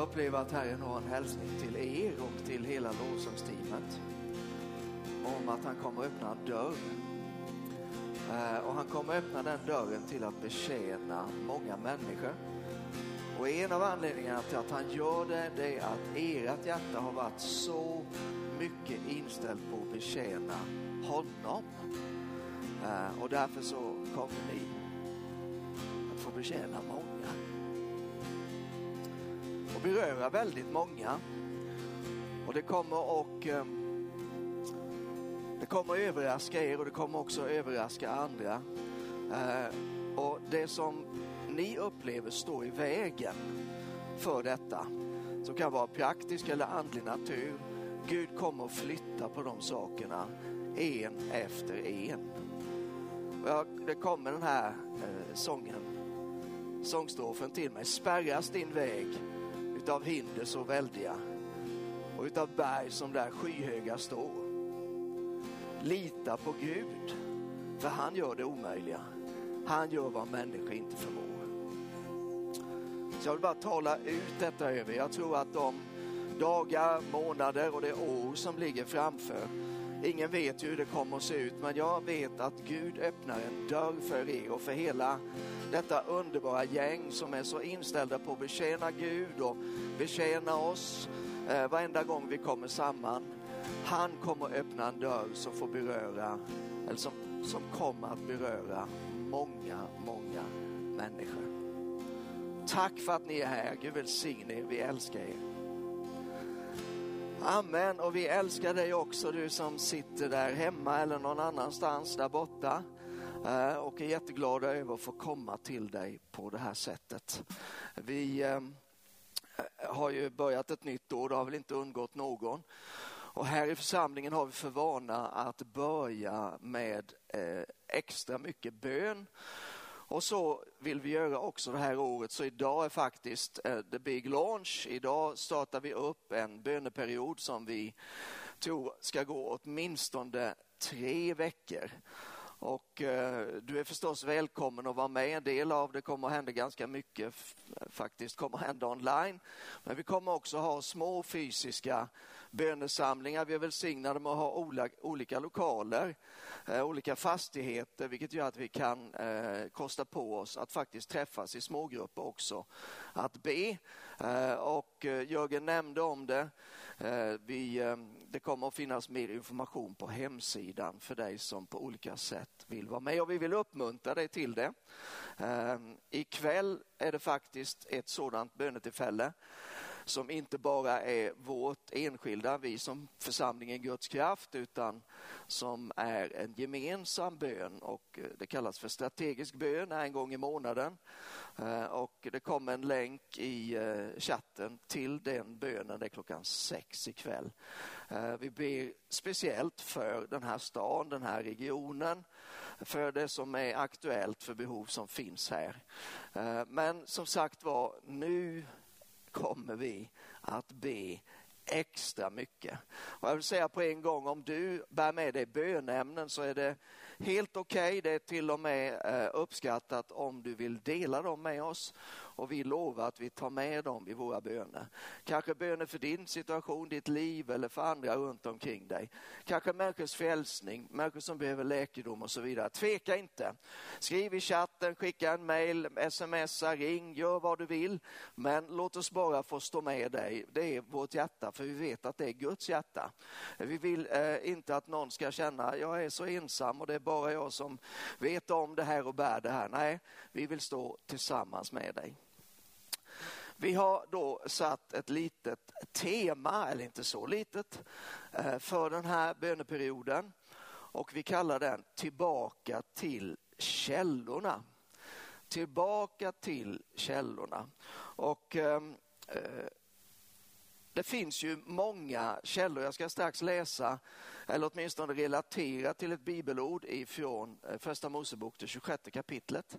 Jag upplever att Herren har en hälsning till er och till hela lovsångsteamet om att han kommer öppna en dörr. Eh, och han kommer öppna den dörren till att betjäna många människor. Och en av anledningarna till att han gör det, det är att ert hjärta har varit så mycket inställt på att betjäna honom. Eh, och därför så kommer ni att få betjäna många. Och beröra väldigt många. Och det kommer och eh, det kommer överraska er och det kommer också överraska andra. Eh, och det som ni upplever står i vägen för detta, som kan vara praktisk eller andlig natur, Gud kommer att flytta på de sakerna en efter en. Och det kommer den här eh, sången, sångstrofen till mig. Spärras din väg utav hinder så väldiga och utav berg som där skyhöga står. Lita på Gud, för han gör det omöjliga. Han gör vad människor inte förmår. Så jag vill bara tala ut detta över. Jag tror att de dagar, månader och det år som ligger framför, ingen vet hur det kommer att se ut, men jag vet att Gud öppnar en dörr för er och för hela detta underbara gäng som är så inställda på att betjäna Gud och betjäna oss eh, varenda gång vi kommer samman. Han kommer öppna en dörr som får beröra, eller som, som kommer att beröra många, många människor. Tack för att ni är här. Gud välsigne er. Vi älskar er. Amen. Och vi älskar dig också, du som sitter där hemma eller någon annanstans där borta Eh, och är jätteglada över att få komma till dig på det här sättet. Vi ehm, eh, har ju börjat ett nytt år, det har väl inte undgått någon. Och här i församlingen har vi för vana att börja med eh, extra mycket bön och så vill vi göra också det här året. Så idag är faktiskt the big launch. Idag startar vi upp en böneperiod som vi tror ska gå åtminstone tre veckor. Och eh, du är förstås välkommen att vara med. En del av det kommer att hända ganska mycket faktiskt kommer att hända online. Men vi kommer också ha små fysiska bönesamlingar. Vi är välsignade med att ha olika lokaler, eh, olika fastigheter, vilket gör att vi kan eh, kosta på oss att faktiskt träffas i smågrupper också, att be. Eh, och eh, Jörgen nämnde om det. Eh, vi, det kommer att finnas mer information på hemsidan för dig som på olika sätt vill vara med och vi vill uppmuntra dig till det. Ikväll är det faktiskt ett sådant bönetillfälle som inte bara är vårt enskilda, vi som församlingen Guds kraft, utan som är en gemensam bön och eh, det kallas för strategisk bön en gång i månaden. Eh, och det kommer en länk i eh, chatten till den bönen, det är klockan sex ikväll. Vi ber speciellt för den här stan, den här regionen, för det som är aktuellt för behov som finns här. Men som sagt var, nu kommer vi att be extra mycket. Och jag vill säga på en gång, om du bär med dig bönämnen så är det helt okej. Okay. Det är till och med eh, uppskattat om du vill dela dem med oss och vi lovar att vi tar med dem i våra böner. Kanske böner för din situation, ditt liv eller för andra runt omkring dig. Kanske människors frälsning, människor som behöver läkedom och så vidare. Tveka inte. Skriv i chatten, skicka en mail, smsa, ring, gör vad du vill. Men låt oss bara få stå med dig. Det är vårt hjärta för vi vet att det är Guds hjärta. Vi vill eh, inte att någon ska känna, jag är så ensam och det är bara jag som vet om det här och bär det här. Nej, vi vill stå tillsammans med dig. Vi har då satt ett litet tema, eller inte så litet, eh, för den här böneperioden och vi kallar den Tillbaka till källorna. Tillbaka till källorna. Och ehm, eh, det finns ju många källor. Jag ska strax läsa, eller åtminstone relatera till ett bibelord ifrån eh, Första Mosebok, det 26 kapitlet.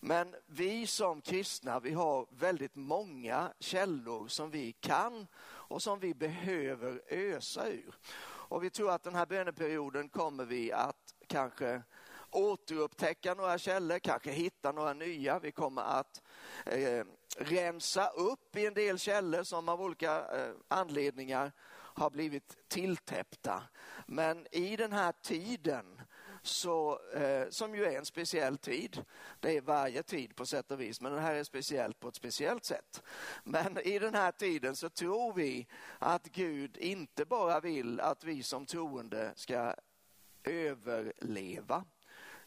Men vi som kristna, vi har väldigt många källor som vi kan och som vi behöver ösa ur. Och vi tror att den här böneperioden kommer vi att kanske återupptäcka några källor, kanske hitta några nya. Vi kommer att eh, rensa upp i en del källor som av olika eh, anledningar har blivit tilltäppta. Men i den här tiden så, eh, som ju är en speciell tid. Det är varje tid på sätt och vis, men den här är speciell på ett speciellt sätt. Men i den här tiden så tror vi att Gud inte bara vill att vi som troende ska överleva,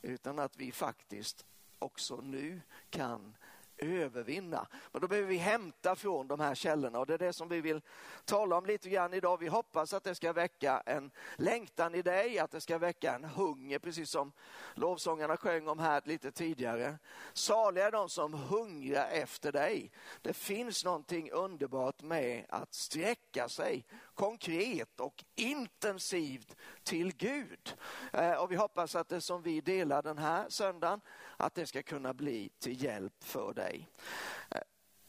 utan att vi faktiskt också nu kan övervinna. Men då behöver vi hämta från de här källorna och det är det som vi vill tala om lite grann idag. Vi hoppas att det ska väcka en längtan i dig, att det ska väcka en hunger, precis som lovsångarna sjöng om här lite tidigare. Saliga är de som hungrar efter dig. Det finns någonting underbart med att sträcka sig konkret och intensivt till Gud. Eh, och vi hoppas att det som vi delar den här söndagen, att det ska kunna bli till hjälp för dig. Eh,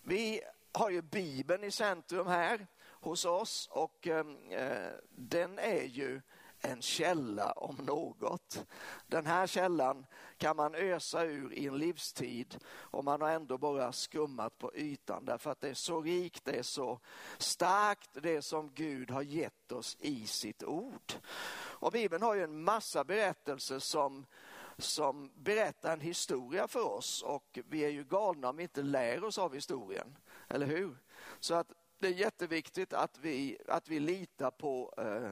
vi har ju Bibeln i centrum här hos oss och eh, den är ju en källa om något. Den här källan kan man ösa ur i en livstid och man har ändå bara skummat på ytan därför att det är så rikt, det är så starkt det som Gud har gett oss i sitt ord. Och Bibeln har ju en massa berättelser som som berättar en historia för oss och vi är ju galna om vi inte lär oss av historien, eller hur? Så att det är jätteviktigt att vi, att vi litar på eh,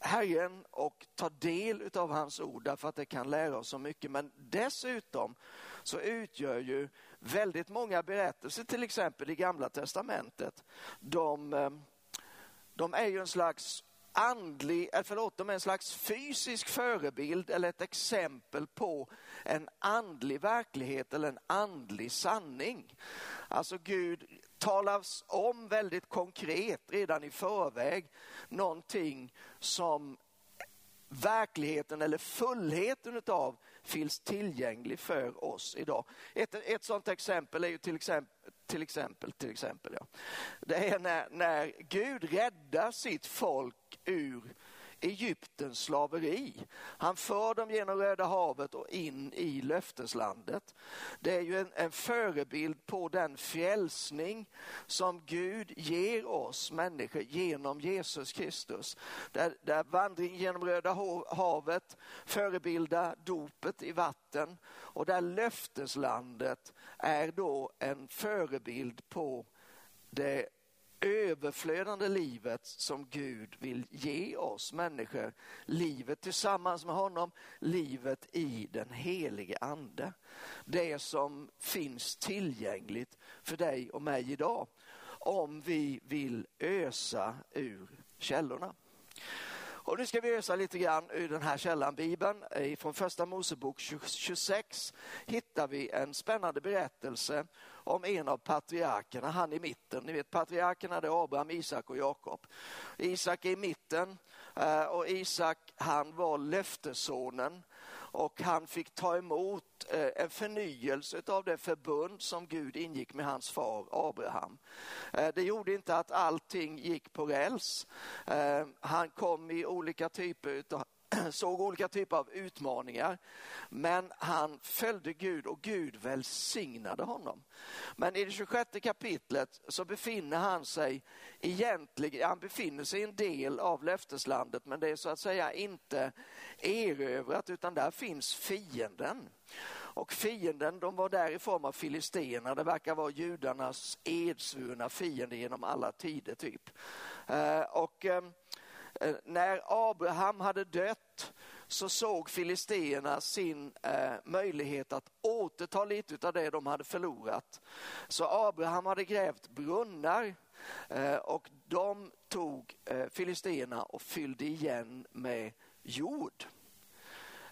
Herren och ta del av hans ord därför att det kan lära oss så mycket. Men dessutom så utgör ju väldigt många berättelser, till exempel i Gamla Testamentet, de, eh, de är ju en slags andlig, eh, förlåt, de är en slags fysisk förebild eller ett exempel på en andlig verklighet eller en andlig sanning. Alltså Gud talas om väldigt konkret redan i förväg någonting som verkligheten eller fullheten av finns tillgänglig för oss idag. Ett, ett sånt exempel är ju till exempel till exempel, till exempel ja. det är när, när Gud räddar sitt folk ur Egyptens slaveri. Han för dem genom Röda havet och in i löfteslandet. Det är ju en, en förebild på den frälsning som Gud ger oss människor genom Jesus Kristus. Där, där vandring genom Röda havet förebildar dopet i vatten och där löfteslandet är då en förebild på det överflödande livet som Gud vill ge oss människor. Livet tillsammans med honom, livet i den helige ande. Det som finns tillgängligt för dig och mig idag om vi vill ösa ur källorna. Och nu ska vi ösa lite grann ur den här källan, Bibeln. Eh, Från första Mosebok 26 hittar vi en spännande berättelse om en av patriarkerna, han i mitten. Ni vet patriarkerna det är Abraham, Isak och Jakob. Isak är i mitten eh, och Isak han var löftessonen och han fick ta emot eh, en förnyelse av det förbund som Gud ingick med hans far Abraham. Eh, det gjorde inte att allting gick på räls. Eh, han kom i olika typer av såg olika typer av utmaningar. Men han följde Gud och Gud välsignade honom. Men i det 26 kapitlet så befinner han sig egentligen, han befinner sig i en del av löfteslandet men det är så att säga inte erövrat utan där finns fienden. Och fienden de var där i form av filisterna, det verkar vara judarnas edsvurna fiende genom alla tider typ. Eh, och ehm, Eh, när Abraham hade dött så såg filisterna sin eh, möjlighet att återta lite av det de hade förlorat. Så Abraham hade grävt brunnar eh, och de tog eh, filisterna och fyllde igen med jord.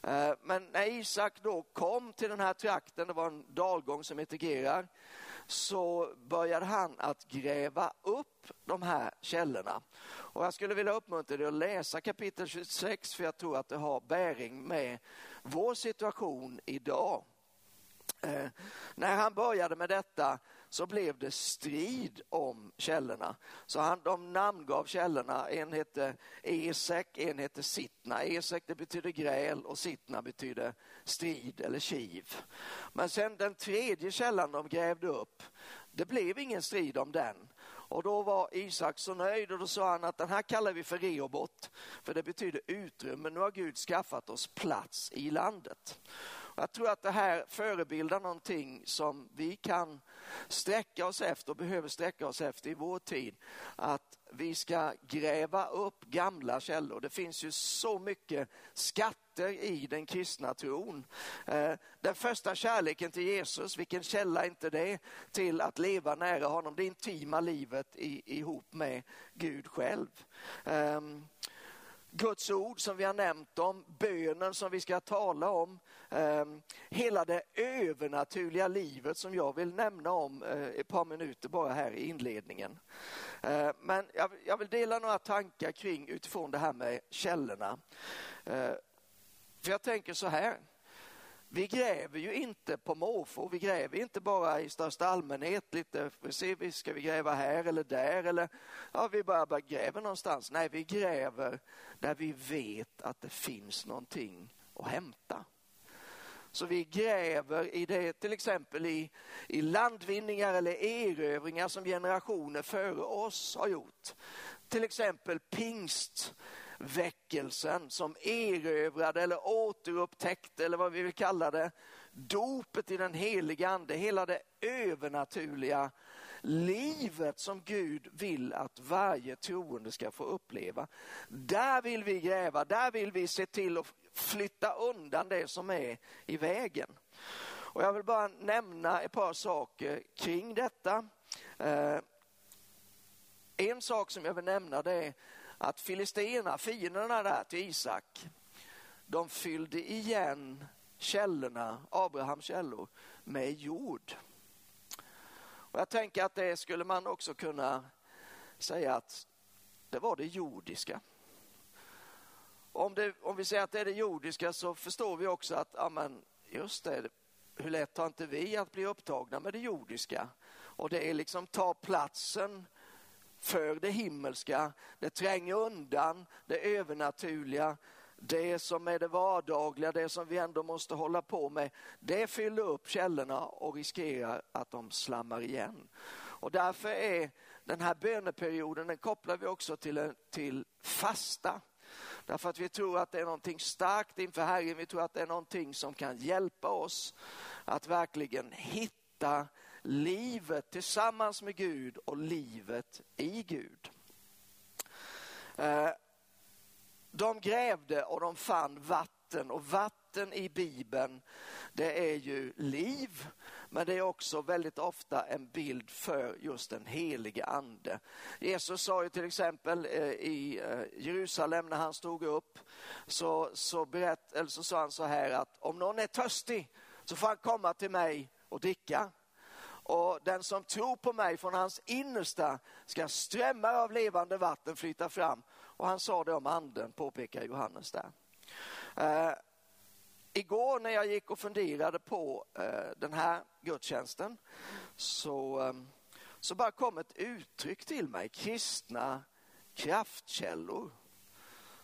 Eh, men när Isak då kom till den här trakten, det var en dalgång som heter Gerar, så började han att gräva upp de här källorna. Och jag skulle vilja uppmuntra dig att läsa kapitel 26 för jag tror att det har bäring med vår situation idag. Eh, när han började med detta så blev det strid om källorna. Så han, de namngav källorna. En hette Esek, en hette Sittna. Esek det betyder gräl och Sittna betyder strid eller kiv. Men sen den tredje källan de grävde upp, det blev ingen strid om den. Och då var Isak så nöjd och då sa han att den här kallar vi för Reobot, för det betyder utrymme. Nu har Gud skaffat oss plats i landet. Jag tror att det här förebildar någonting som vi kan sträcka oss efter och behöver sträcka oss efter i vår tid. Att vi ska gräva upp gamla källor. Det finns ju så mycket skatter i den kristna tron. Eh, den första kärleken till Jesus, vilken källa är inte det till att leva nära honom, det intima livet ihop med Gud själv. Ehm, Guds ord som vi har nämnt om, bönen som vi ska tala om, eh, hela det övernaturliga livet som jag vill nämna om eh, ett par minuter bara här i inledningen. Eh, men jag vill dela några tankar kring utifrån det här med källorna. Ehm, för jag tänker så här, vi gräver ju inte på måfå, vi gräver inte bara i största allmänhet, lite, vi ska vi gräva här eller där eller ja, vi bara, bara gräver någonstans. Nej, vi gräver där vi vet att det finns någonting att hämta. Så vi gräver i det, till exempel i, i landvinningar eller erövringar som generationer före oss har gjort. Till exempel pingstväckelsen som erövrade eller återupptäckte eller vad vi vill kalla det. Dopet i den heliga ande, hela det övernaturliga livet som Gud vill att varje troende ska få uppleva. Där vill vi gräva, där vill vi se till att flytta undan det som är i vägen. Och jag vill bara nämna ett par saker kring detta. Eh, en sak som jag vill nämna det är att filisterna, fienderna där till Isak, de fyllde igen källorna, Abrahams källor, med jord. Och jag tänker att det skulle man också kunna säga att det var det jordiska. Om, det, om vi säger att det är det jordiska så förstår vi också att, ja men just det, hur lätt har inte vi att bli upptagna med det jordiska? Och det är liksom ta platsen för det himmelska, det tränger undan det övernaturliga, det som är det vardagliga, det som vi ändå måste hålla på med, det fyller upp källorna och riskerar att de slammar igen. Och därför är den här böneperioden, den kopplar vi också till, till fasta. Därför att vi tror att det är någonting starkt inför Herren. Vi tror att det är någonting som kan hjälpa oss att verkligen hitta livet tillsammans med Gud och livet i Gud. Eh, de grävde och de fann vatten och vatten i Bibeln det är ju liv men det är också väldigt ofta en bild för just den helige ande. Jesus sa ju till exempel eh, i eh, Jerusalem när han stod upp så, så, berätt, eller så sa han så här att om någon är törstig så får han komma till mig och dricka. Och den som tror på mig från hans innersta ska strömmar av levande vatten flyta fram. Och han sa det om anden, påpekar Johannes där. Eh, Igår när jag gick och funderade på eh, den här gudstjänsten så, eh, så bara kom ett uttryck till mig, kristna kraftkällor.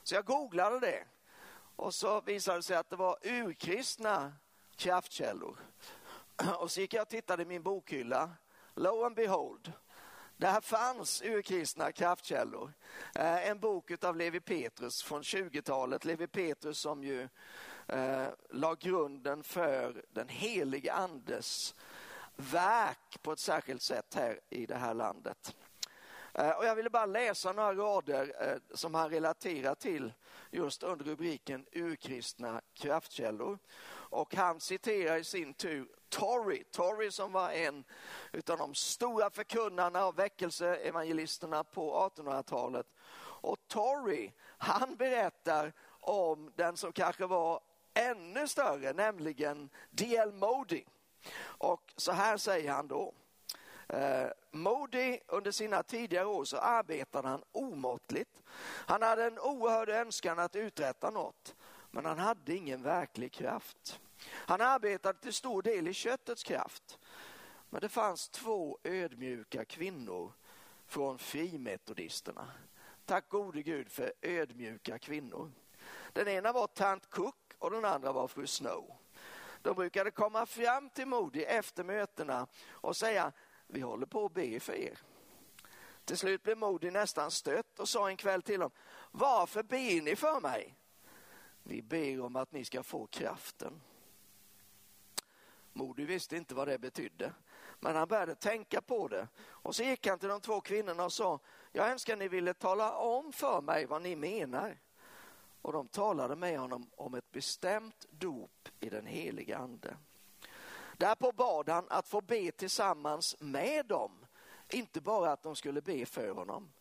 Så jag googlade det och så visade det sig att det var urkristna kraftkällor. Och så gick jag och tittade i min bokhylla. Lo and behold, där fanns urkristna kraftkällor. Eh, en bok av Levi Petrus från 20-talet. Levi Petrus som ju eh, la grunden för den helige andes verk på ett särskilt sätt här i det här landet. Eh, och jag ville bara läsa några rader eh, som han relaterar till just under rubriken urkristna kraftkällor. Och han citerar i sin tur Torrey, Torrey som var en av de stora förkunnarna och väckelseevangelisterna på 1800-talet. Och Torrey, han berättar om den som kanske var ännu större, nämligen D.L. Modi. Och så här säger han då. Eh, Modi under sina tidigare år så arbetade han omåttligt. Han hade en oerhörd önskan att uträtta något, men han hade ingen verklig kraft. Han arbetade till stor del i köttets kraft. Men det fanns två ödmjuka kvinnor från frimetodisterna. Tack gode Gud för ödmjuka kvinnor. Den ena var tant Cook och den andra var fru Snow. De brukade komma fram till Moody efter mötena och säga vi håller på att be för er. Till slut blev Moody nästan stött och sa en kväll till dem, varför ber ni för mig? Vi ber om att ni ska få kraften. Moody visste inte vad det betydde, men han började tänka på det. Och så gick han till de två kvinnorna och sa, jag önskar ni ville tala om för mig vad ni menar. Och de talade med honom om ett bestämt dop i den heliga ande. Därpå bad han att få be tillsammans med dem, inte bara att de skulle be för honom.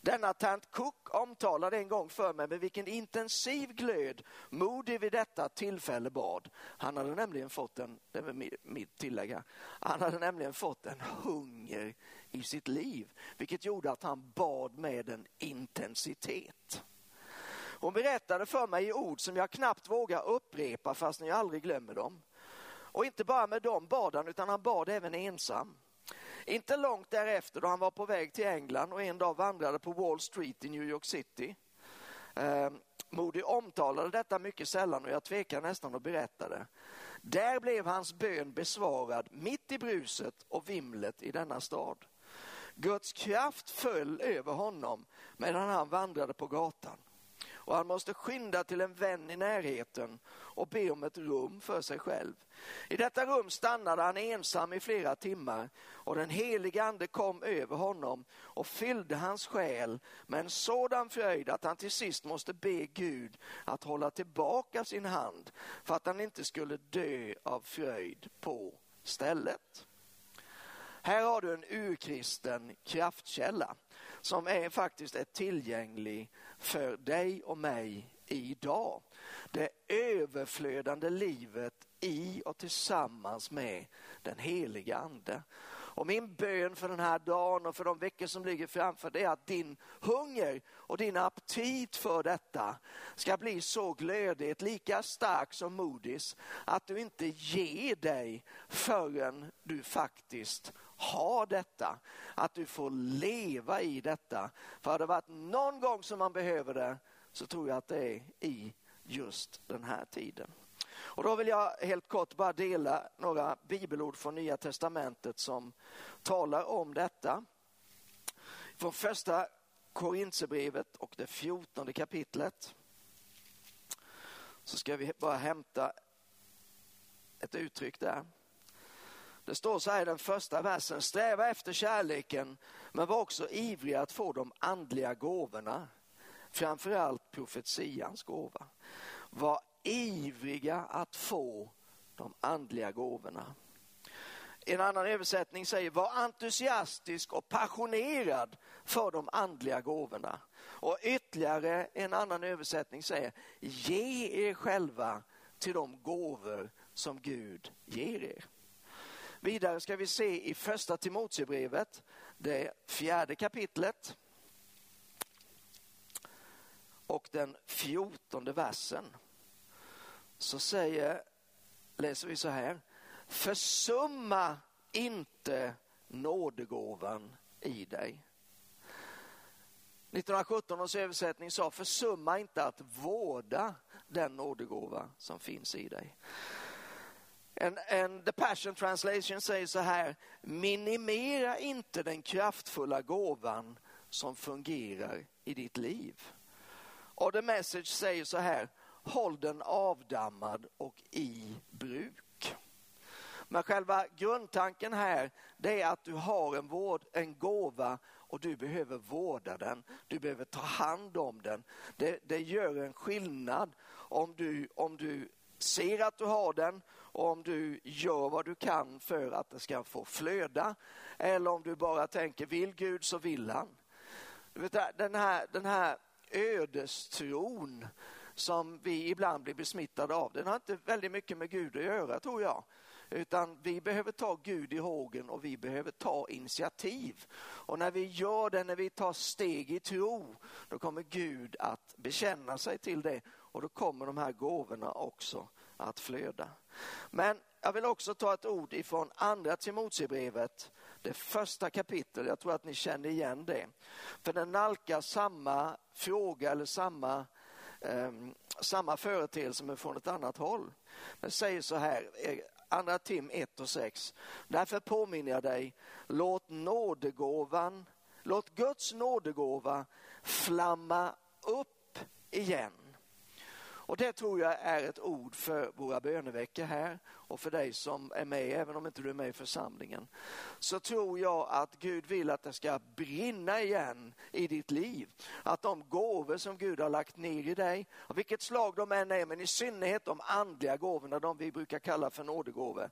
Denna tant Cook omtalade en gång för mig med vilken intensiv glöd Moody vid detta tillfälle bad. Han hade nämligen fått en, det var mitt tillägga, han hade nämligen fått en hunger i sitt liv, vilket gjorde att han bad med en intensitet. Hon berättade för mig i ord som jag knappt vågar upprepa fast jag aldrig glömmer dem. Och inte bara med dem bad han, utan han bad även ensam. Inte långt därefter då han var på väg till England och en dag vandrade på Wall Street i New York City. Eh, Moody omtalade detta mycket sällan och jag tvekar nästan att berätta det. Där blev hans bön besvarad mitt i bruset och vimlet i denna stad. Guds kraft föll över honom medan han vandrade på gatan och han måste skynda till en vän i närheten och be om ett rum för sig själv. I detta rum stannade han ensam i flera timmar och den helige ande kom över honom och fyllde hans själ med en sådan fröjd att han till sist måste be Gud att hålla tillbaka sin hand för att han inte skulle dö av fröjd på stället. Här har du en urkristen kraftkälla som är faktiskt är tillgänglig för dig och mig idag. Det överflödande livet i och tillsammans med den heliga ande. Och min bön för den här dagen och för de veckor som ligger framför det är att din hunger och din aptit för detta ska bli så glödigt, lika stark som Modis, att du inte ger dig förrän du faktiskt ha detta, att du får leva i detta. För har det varit någon gång som man behöver det så tror jag att det är i just den här tiden. Och då vill jag helt kort bara dela några bibelord från Nya Testamentet som talar om detta. Från första Korintierbrevet och det fjortonde kapitlet så ska vi bara hämta ett uttryck där. Det står så här i den första versen, sträva efter kärleken men var också ivriga att få de andliga gåvorna, framförallt profetians gåva. Var ivriga att få de andliga gåvorna. En annan översättning säger var entusiastisk och passionerad för de andliga gåvorna. Och ytterligare en annan översättning säger ge er själva till de gåvor som Gud ger er. Vidare ska vi se i första Timoteusbrevet, det fjärde kapitlet och den fjortonde versen. Så säger, läser vi så här, försumma inte nådegåvan i dig. 1917 års översättning sa försumma inte att vårda den nådegåva som finns i dig. And, and The Passion Translation säger så här, minimera inte den kraftfulla gåvan som fungerar i ditt liv. Och The Message säger så här, håll den avdammad och i bruk. Men själva grundtanken här det är att du har en, vård, en gåva och du behöver vårda den. Du behöver ta hand om den. Det, det gör en skillnad om du, om du ser att du har den och om du gör vad du kan för att det ska få flöda eller om du bara tänker vill Gud så vill han. Den här, den här ödestron som vi ibland blir besmittade av, den har inte väldigt mycket med Gud att göra tror jag. Utan vi behöver ta Gud i hågen och vi behöver ta initiativ. Och när vi gör det, när vi tar steg i tro, då kommer Gud att bekänna sig till det och då kommer de här gåvorna också att flöda. Men jag vill också ta ett ord ifrån andra Timoteusbrevet, det första kapitlet. Jag tror att ni känner igen det. För den nalkas samma fråga eller samma, eh, samma företeelse men från ett annat håll. Den säger så här, andra Tim 1 och 6. Därför påminner jag dig, låt nådegåvan, låt Guds nådegåva flamma upp igen och det tror jag är ett ord för våra böneveckor här och för dig som är med, även om inte du är med i församlingen. Så tror jag att Gud vill att det ska brinna igen i ditt liv. Att de gåvor som Gud har lagt ner i dig, av vilket slag de än är, men i synnerhet de andliga gåvorna, de vi brukar kalla för nådegåvor,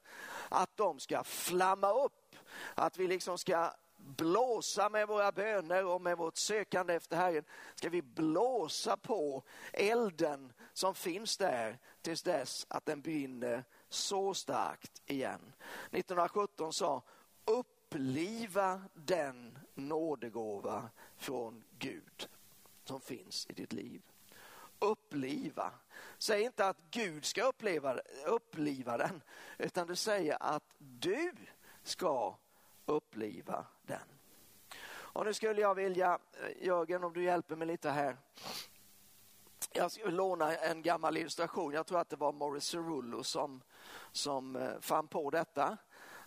att de ska flamma upp. Att vi liksom ska blåsa med våra böner och med vårt sökande efter Herren ska vi blåsa på elden som finns där tills dess att den brinner så starkt igen. 1917 sa uppliva den nådegåva från Gud som finns i ditt liv. Uppliva. Säg inte att Gud ska uppleva, uppliva den, utan du säger att du ska uppliva den. Och nu skulle jag vilja, eh, Jörgen om du hjälper mig lite här. Jag ska låna en gammal illustration, jag tror att det var Morris Cerullo som, som eh, fann på detta.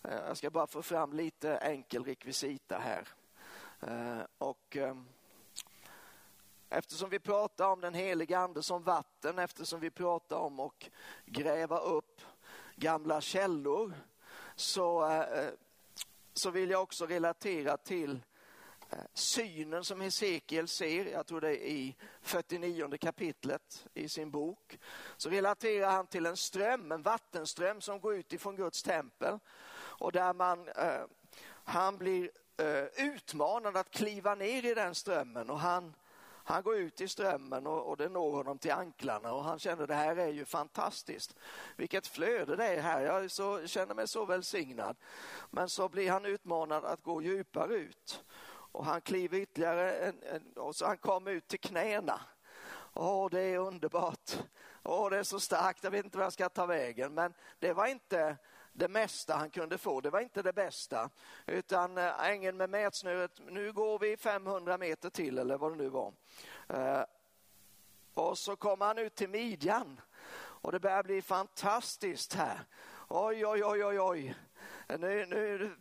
Eh, jag ska bara få fram lite enkel rekvisita här. Eh, och eftersom vi pratar om den heliga ande som vatten, eftersom vi pratar om att gräva upp gamla källor, så så vill jag också relatera till eh, synen som Hesekiel ser, jag tror det är i 49 kapitlet i sin bok. Så relaterar han till en ström, en vattenström som går ut ifrån Guds tempel och där man, eh, han blir eh, utmanad att kliva ner i den strömmen och han han går ut i strömmen och, och det når honom till anklarna och han känner det här är ju fantastiskt. Vilket flöde det är här, jag så, känner mig så välsignad. Men så blir han utmanad att gå djupare ut och han kliver ytterligare en, en, och så han kommer ut till knäna. Åh, det är underbart. Åh, det är så starkt, jag vet inte vad jag ska ta vägen. Men det var inte det mesta han kunde få. Det var inte det bästa. Utan eh, ängeln med mätsnöret, nu går vi 500 meter till eller vad det nu var. Eh, och så kommer han ut till midjan och det börjar bli fantastiskt här. Oj, oj, oj, oj, oj. Nu, nu,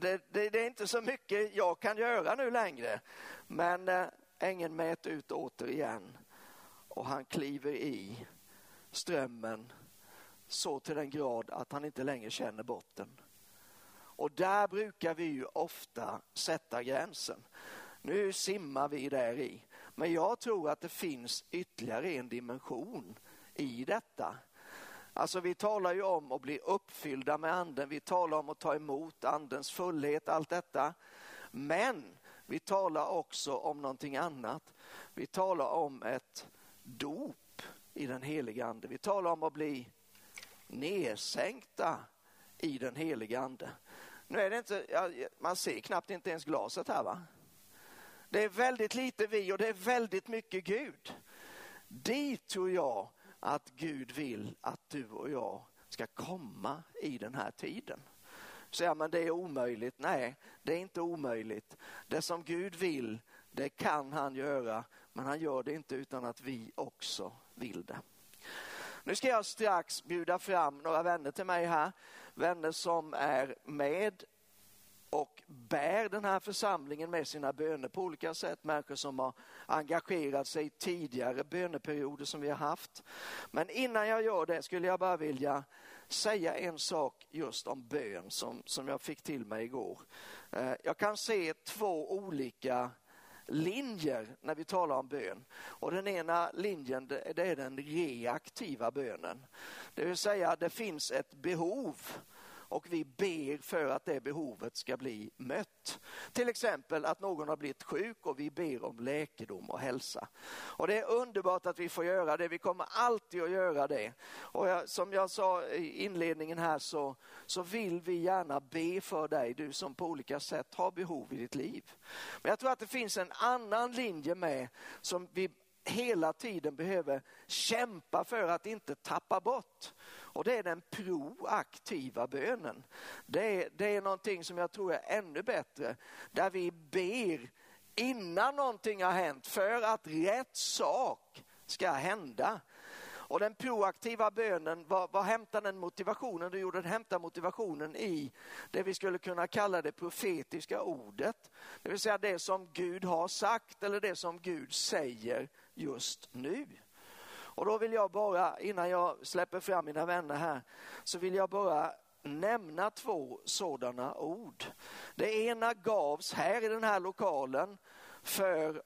det, det, det är inte så mycket jag kan göra nu längre. Men eh, ängeln mäter ut återigen och han kliver i strömmen så till den grad att han inte längre känner botten. Och där brukar vi ju ofta sätta gränsen. Nu simmar vi där i. Men jag tror att det finns ytterligare en dimension i detta. Alltså vi talar ju om att bli uppfyllda med anden, vi talar om att ta emot andens fullhet, allt detta. Men vi talar också om någonting annat. Vi talar om ett dop i den heliga ande. Vi talar om att bli nedsänkta i den heliga ande. Nu är det inte, man ser knappt inte ens glaset här va? Det är väldigt lite vi och det är väldigt mycket Gud. Dit tror jag att Gud vill att du och jag ska komma i den här tiden. Säger man det är omöjligt? Nej, det är inte omöjligt. Det som Gud vill, det kan han göra, men han gör det inte utan att vi också vill det. Nu ska jag strax bjuda fram några vänner till mig här. Vänner som är med och bär den här församlingen med sina böner på olika sätt. Människor som har engagerat sig i tidigare böneperioder som vi har haft. Men innan jag gör det skulle jag bara vilja säga en sak just om bön som, som jag fick till mig igår. Eh, jag kan se två olika linjer när vi talar om bön. Och den ena linjen det är den reaktiva bönen. Det vill säga det finns ett behov och vi ber för att det behovet ska bli mött. Till exempel att någon har blivit sjuk och vi ber om läkedom och hälsa. Och det är underbart att vi får göra det, vi kommer alltid att göra det. Och jag, som jag sa i inledningen här så, så vill vi gärna be för dig, du som på olika sätt har behov i ditt liv. Men jag tror att det finns en annan linje med som vi hela tiden behöver kämpa för att inte tappa bort. Och det är den proaktiva bönen. Det är, det är någonting som jag tror är ännu bättre. Där vi ber innan någonting har hänt för att rätt sak ska hända. Och den proaktiva bönen, vad, vad hämtar den motivationen? Jo, den hämtar motivationen i det vi skulle kunna kalla det profetiska ordet. Det vill säga det som Gud har sagt eller det som Gud säger just nu. Och då vill jag bara, innan jag släpper fram mina vänner här, så vill jag bara nämna två sådana ord. Det ena gavs här i den här lokalen för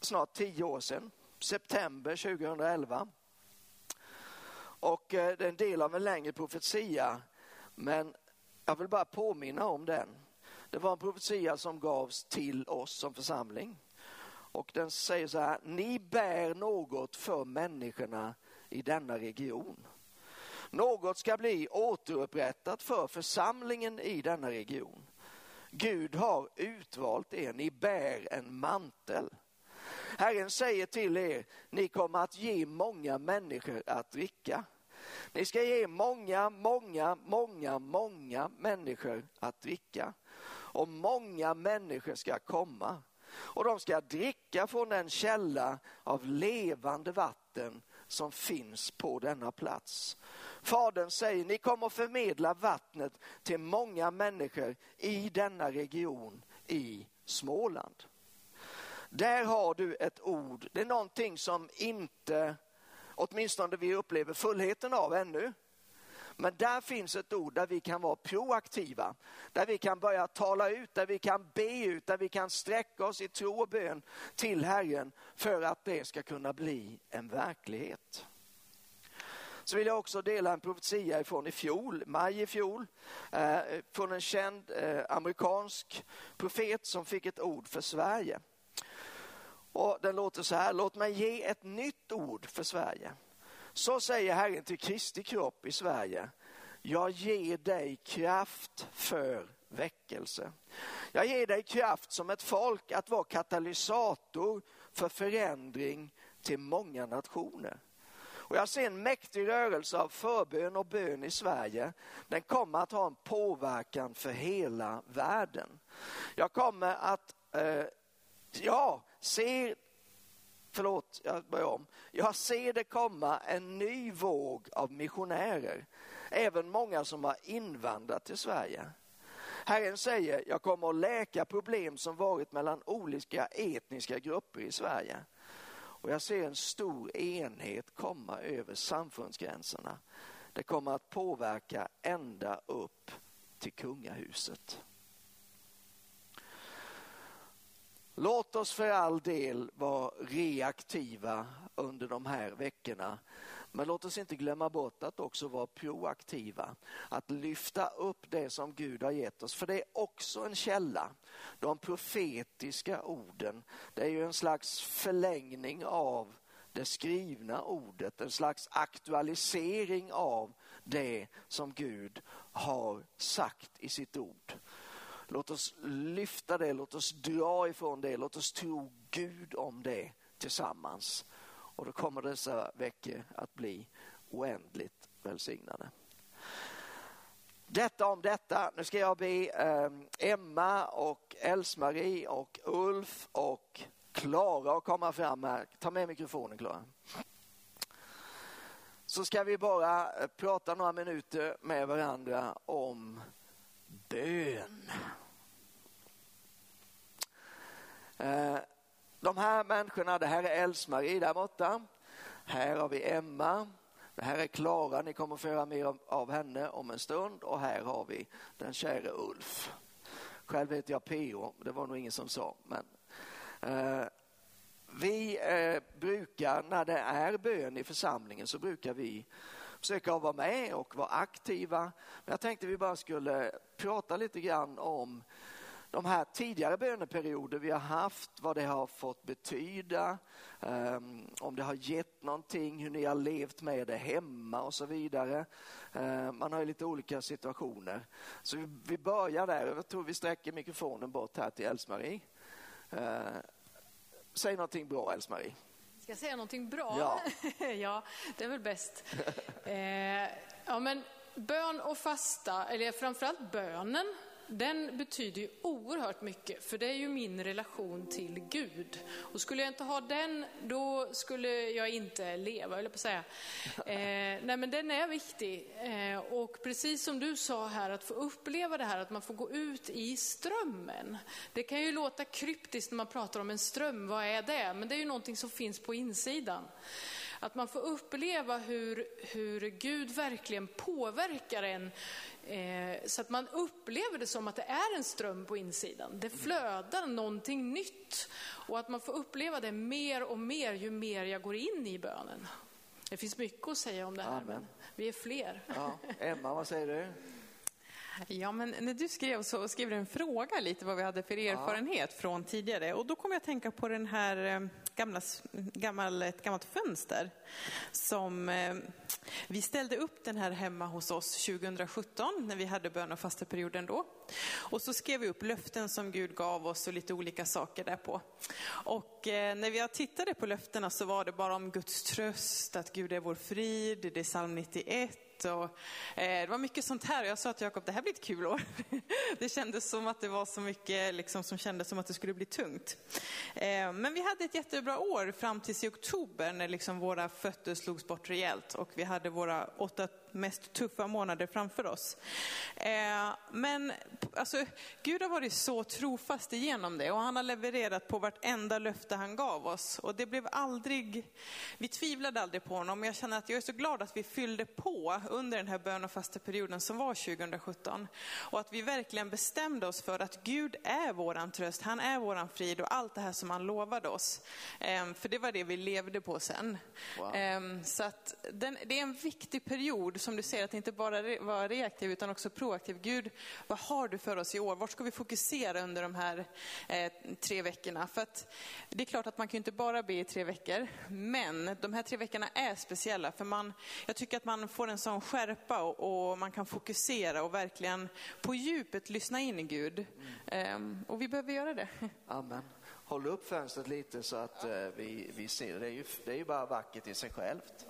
snart tio år sedan, september 2011. Och eh, det är en del av en längre profetia, men jag vill bara påminna om den. Det var en profetia som gavs till oss som församling. Och den säger så här, ni bär något för människorna i denna region. Något ska bli återupprättat för församlingen i denna region. Gud har utvalt er, ni bär en mantel. Herren säger till er, ni kommer att ge många människor att dricka. Ni ska ge många, många, många, många människor att dricka. Och många människor ska komma. Och de ska dricka från den källa av levande vatten som finns på denna plats. Fadern säger, ni kommer förmedla vattnet till många människor i denna region i Småland. Där har du ett ord, det är någonting som inte, åtminstone vi upplever fullheten av ännu. Men där finns ett ord där vi kan vara proaktiva, där vi kan börja tala ut, där vi kan be ut, där vi kan sträcka oss i tro och bön till Herren för att det ska kunna bli en verklighet. Så vill jag också dela en profetia från i fjol, maj i fjol, eh, från en känd eh, amerikansk profet som fick ett ord för Sverige. Och den låter så här, låt mig ge ett nytt ord för Sverige. Så säger Herren till Kristi kropp i Sverige. Jag ger dig kraft för väckelse. Jag ger dig kraft som ett folk att vara katalysator för förändring till många nationer. Och jag ser en mäktig rörelse av förbön och bön i Sverige. Den kommer att ha en påverkan för hela världen. Jag kommer att, eh, ja, se förlåt, jag börjar om. Jag ser det komma en ny våg av missionärer, även många som har invandrat till Sverige. Herren säger, jag kommer att läka problem som varit mellan olika etniska grupper i Sverige. Och jag ser en stor enhet komma över samfundsgränserna. Det kommer att påverka ända upp till kungahuset. Låt oss för all del vara reaktiva under de här veckorna. Men låt oss inte glömma bort att också vara proaktiva. Att lyfta upp det som Gud har gett oss. För det är också en källa. De profetiska orden, det är ju en slags förlängning av det skrivna ordet. En slags aktualisering av det som Gud har sagt i sitt ord. Låt oss lyfta det, låt oss dra ifrån det, låt oss tro Gud om det tillsammans. Och då kommer dessa veckor att bli oändligt välsignade. Detta om detta. Nu ska jag be ehm, Emma och Elsmarie och Ulf och Klara att komma fram här. Ta med mikrofonen Klara. Så ska vi bara eh, prata några minuter med varandra om bön. Eh, de här människorna, det här är Else-Marie där borta. Här har vi Emma. Det här är Klara, ni kommer få höra mer av henne om en stund. Och här har vi den käre Ulf. Själv heter jag P.O. Det var nog ingen som sa. Men, eh, vi eh, brukar, när det är bön i församlingen, så brukar vi försöka vara med och vara aktiva. Men jag tänkte vi bara skulle prata lite grann om de här tidigare böneperioder vi har haft, vad det har fått betyda, um, om det har gett någonting, hur ni har levt med det hemma och så vidare. Uh, man har ju lite olika situationer. Så vi, vi börjar där. Jag tror vi sträcker mikrofonen bort här till Else-Marie. Uh, säg någonting bra, Else-Marie. Ska jag säga någonting bra? Ja, ja det är väl bäst. eh, ja, men bön och fasta, eller framförallt bönen, den betyder ju oerhört mycket, för det är ju min relation till Gud. Och skulle jag inte ha den, då skulle jag inte leva, eller på att säga. Eh, nej men den är viktig. Eh, och precis som du sa här, att få uppleva det här, att man får gå ut i strömmen. Det kan ju låta kryptiskt när man pratar om en ström, vad är det? Men det är ju någonting som finns på insidan. Att man får uppleva hur, hur Gud verkligen påverkar en eh, så att man upplever det som att det är en ström på insidan. Det flödar någonting nytt och att man får uppleva det mer och mer ju mer jag går in i bönen. Det finns mycket att säga om det här, Amen. men vi är fler. Ja. Emma, vad säger du? Ja, men när du skrev så skrev du en fråga lite vad vi hade för erfarenhet ja. från tidigare och då kom jag att tänka på den här eh, gamla, gammal, ett gammalt fönster som eh, vi ställde upp den här hemma hos oss 2017 när vi hade bön och fasta perioden då. Och så skrev vi upp löften som Gud gav oss och lite olika saker därpå. Och eh, när vi tittade på löftena så var det bara om Guds tröst, att Gud är vår frid, det är psalm 91 och eh, det var mycket sånt här. och Jag sa till Jakob, det här blir ett kul år. det kändes som att det var så mycket liksom, som kändes som att det skulle bli tungt. Eh, men vi hade ett jättebra år fram tills i oktober när liksom våra fötter slogs bort rejält och vi hade våra åtta mest tuffa månader framför oss. Eh, men alltså, Gud har varit så trofast igenom det och han har levererat på vartenda löfte han gav oss. Och det blev aldrig, vi tvivlade aldrig på honom. Jag känner att jag är så glad att vi fyllde på under den här bön och fasta perioden som var 2017. Och att vi verkligen bestämde oss för att Gud är våran tröst, han är våran frid och allt det här som han lovade oss. Eh, för det var det vi levde på sen. Wow. Eh, så att den, det är en viktig period som du säger, att inte bara vara reaktiv utan också proaktiv. Gud, vad har du för oss i år? Vart ska vi fokusera under de här eh, tre veckorna? För att det är klart att man kan inte bara be i tre veckor, men de här tre veckorna är speciella för man, jag tycker att man får en sån skärpa och, och man kan fokusera och verkligen på djupet lyssna in i Gud. Mm. Eh, och vi behöver göra det. Amen. Håll upp fönstret lite så att eh, vi, vi ser. Det är, ju, det är ju bara vackert i sig självt.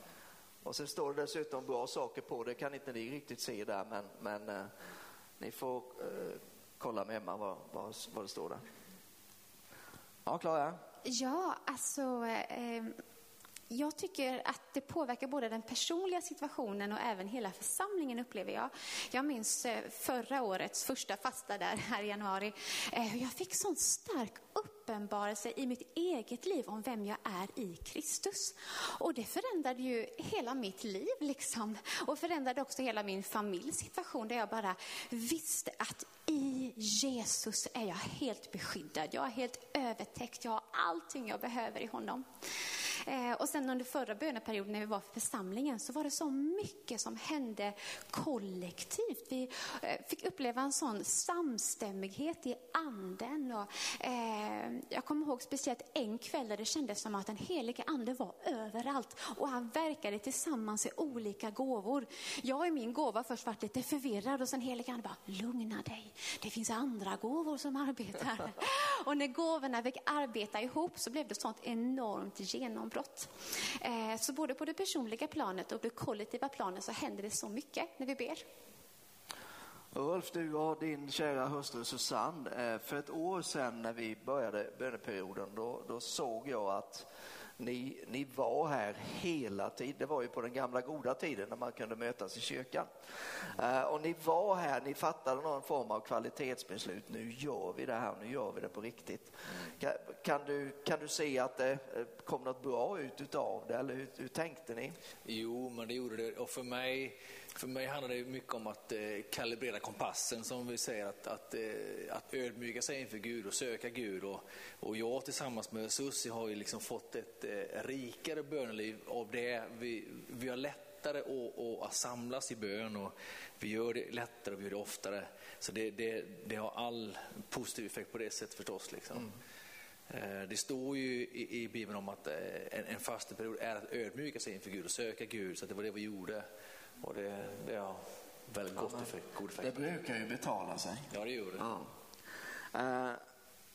Och sen står det dessutom bra saker på det, kan inte ni riktigt se där, men, men eh, ni får eh, kolla med Emma vad, vad, vad det står där. Ja, Klara? Ja, alltså eh, jag tycker att det påverkar både den personliga situationen och även hela församlingen upplever jag. Jag minns eh, förra årets första fasta där här i januari. Eh, jag fick sån stark uppenbarelse i mitt eget liv om vem jag är i Kristus. Och det förändrade ju hela mitt liv liksom. Och förändrade också hela min familjs situation där jag bara visste att i Jesus är jag helt beskyddad. Jag är helt övertäckt. Jag har allting jag behöver i honom. Eh, och sen under förra böneperioden när vi var för församlingen så var det så mycket som hände kollektivt. Vi eh, fick uppleva en sån samstämmighet i anden. Och, eh, jag kommer ihåg speciellt en kväll där det kändes som att den helige ande var överallt och han verkade tillsammans i olika gåvor. Jag i min gåva först varit lite förvirrad och sen helige ande bara, lugna dig, det finns andra gåvor som arbetar. och när gåvorna fick arbeta ihop så blev det sånt enormt genombrott Eh, så både på det personliga planet och det kollektiva planet så händer det så mycket när vi ber. Ulf, du och din kära hustru Susanne, eh, för ett år sedan när vi började böneperioden, då, då såg jag att ni, ni var här hela tiden. Det var ju på den gamla goda tiden när man kunde mötas i kyrkan. Uh, och ni var här, ni fattade någon form av kvalitetsbeslut. Nu gör vi det här, nu gör vi det på riktigt. Kan, kan du, kan du se att det eh, kom något bra ut utav det, eller hur, hur tänkte ni? Jo, men det gjorde det. Och för mig för mig handlar det mycket om att eh, kalibrera kompassen som vi säger, att, att, eh, att ödmjuka sig inför Gud och söka Gud. Och, och jag tillsammans med Susie har ju liksom fått ett eh, rikare böneliv av det. Vi, vi har lättare att, att, att samlas i bön och vi gör det lättare och vi gör det oftare. Så det, det, det har all positiv effekt på det sättet förstås. Liksom. Mm. Eh, det står ju i, i Bibeln om att eh, en, en fasteperiod är att ödmjuka sig inför Gud och söka Gud, så det var det vi gjorde. Och det, det har väldigt ja, gott effekt, god effekt. Det brukar ju betala sig. Ja, det gör det. Ja. Uh,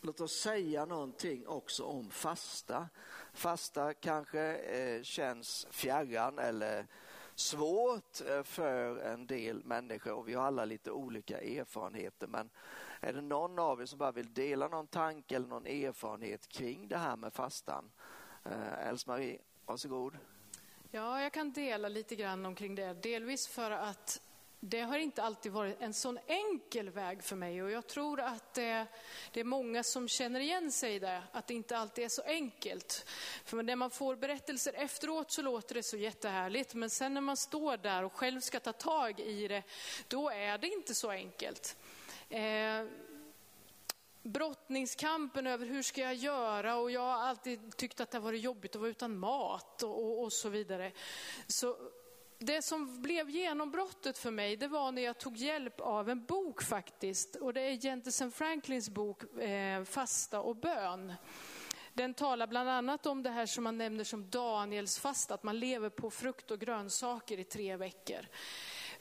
låt oss säga någonting också om fasta. Fasta kanske eh, känns fjärran eller svårt eh, för en del människor och vi har alla lite olika erfarenheter. Men är det någon av er som bara vill dela någon tanke eller någon erfarenhet kring det här med fastan? Eh, Els-Marie, varsågod. Ja, jag kan dela lite grann omkring det. Delvis för att det har inte alltid varit en sån enkel väg för mig och jag tror att det, det, är många som känner igen sig i det, att det inte alltid är så enkelt. För när man får berättelser efteråt så låter det så jättehärligt, men sen när man står där och själv ska ta tag i det, då är det inte så enkelt. Eh, brottningskampen över hur ska jag göra och jag har alltid tyckt att det har varit jobbigt att vara utan mat och, och, och så vidare. Så det som blev genombrottet för mig, det var när jag tog hjälp av en bok faktiskt. Och det är Jentesen Franklins bok eh, Fasta och bön. Den talar bland annat om det här som man nämner som Daniels fasta, att man lever på frukt och grönsaker i tre veckor.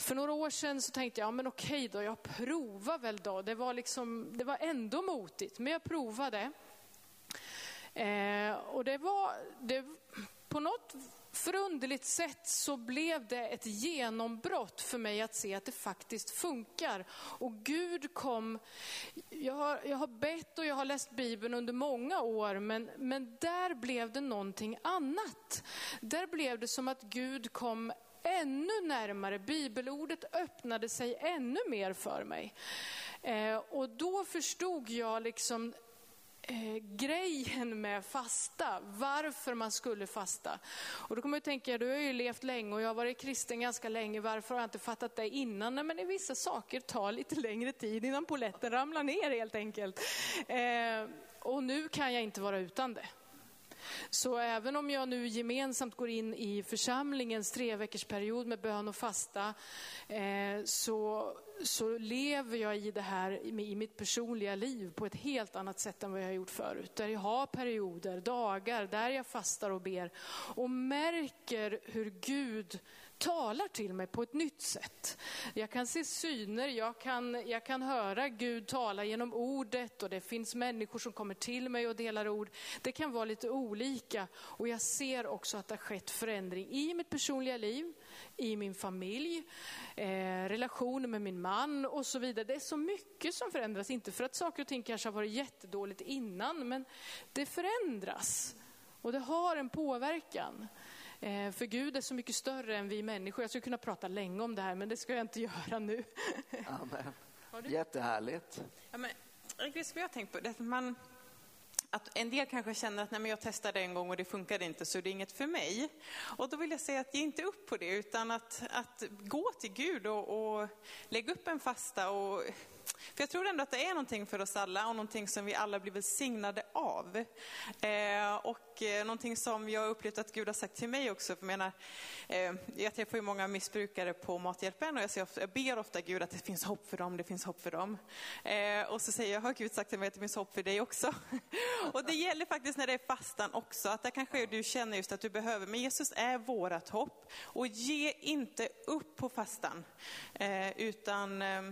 För några år sedan så tänkte jag, ja men okej då, jag provar väl då. Det var, liksom, det var ändå motigt, men jag provade. Eh, och det var, det, på något förunderligt sätt så blev det ett genombrott för mig att se att det faktiskt funkar. Och Gud kom, jag har, jag har bett och jag har läst Bibeln under många år, men, men där blev det någonting annat. Där blev det som att Gud kom ännu närmare, bibelordet öppnade sig ännu mer för mig. Eh, och då förstod jag liksom eh, grejen med fasta, varför man skulle fasta. Och då kommer jag att tänka, du har ju levt länge och jag har varit kristen ganska länge, varför har jag inte fattat det innan? Nej, men i vissa saker tar lite längre tid innan poletten ramlar ner helt enkelt. Eh, och nu kan jag inte vara utan det. Så även om jag nu gemensamt går in i församlingens tre veckors period med bön och fasta, eh, så, så lever jag i det här i mitt personliga liv på ett helt annat sätt än vad jag har gjort förut. Där jag har perioder, dagar, där jag fastar och ber och märker hur Gud talar till mig på ett nytt sätt. Jag kan se syner, jag kan, jag kan höra Gud tala genom ordet och det finns människor som kommer till mig och delar ord. Det kan vara lite olika och jag ser också att det har skett förändring i mitt personliga liv, i min familj, eh, relationer med min man och så vidare. Det är så mycket som förändras, inte för att saker och ting kanske har varit jättedåligt innan, men det förändras och det har en påverkan. Eh, för Gud är så mycket större än vi människor. Jag skulle kunna prata länge om det här, men det ska jag inte göra nu. Amen. Jättehärligt. Ja, men, det jag tänkt på, det att man att en del kanske känner att nej, men jag testade en gång och det funkade inte så det är inget för mig. Och då vill jag säga att ge inte upp på det utan att, att gå till Gud och, och lägga upp en fasta och för jag tror ändå att det är någonting för oss alla och någonting som vi alla blir välsignade av. Eh, och eh, någonting som jag har upplevt att Gud har sagt till mig också. För jag, menar, eh, jag träffar ju många missbrukare på Mathjälpen och jag, ser, jag ber ofta Gud att det finns hopp för dem, det finns hopp för dem. Eh, och så säger jag, har Gud sagt till mig att det finns hopp för dig också? och det gäller faktiskt när det är fastan också, att där kanske du känner just att du behöver, men Jesus är vårat hopp. Och ge inte upp på fastan, eh, utan eh,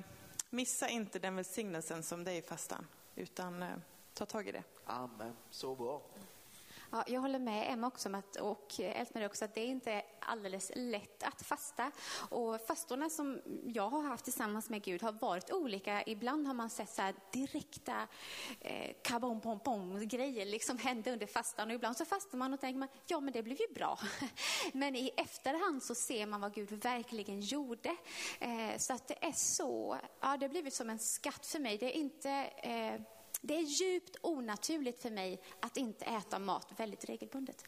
Missa inte den välsignelsen som det är i fastan, utan eh, ta tag i det. Amen, så bra. Ja, jag håller med Emma också att, och Elfmar också att det inte är alldeles lätt att fasta. Och fastorna som jag har haft tillsammans med Gud har varit olika. Ibland har man sett så här direkta eh, kabom pom pom grejer liksom hända under fastan och ibland så fastar man och tänker man ja men det blev ju bra. Men i efterhand så ser man vad Gud verkligen gjorde. Eh, så att det är så, ja det har blivit som en skatt för mig. Det är inte eh, det är djupt onaturligt för mig att inte äta mat väldigt regelbundet.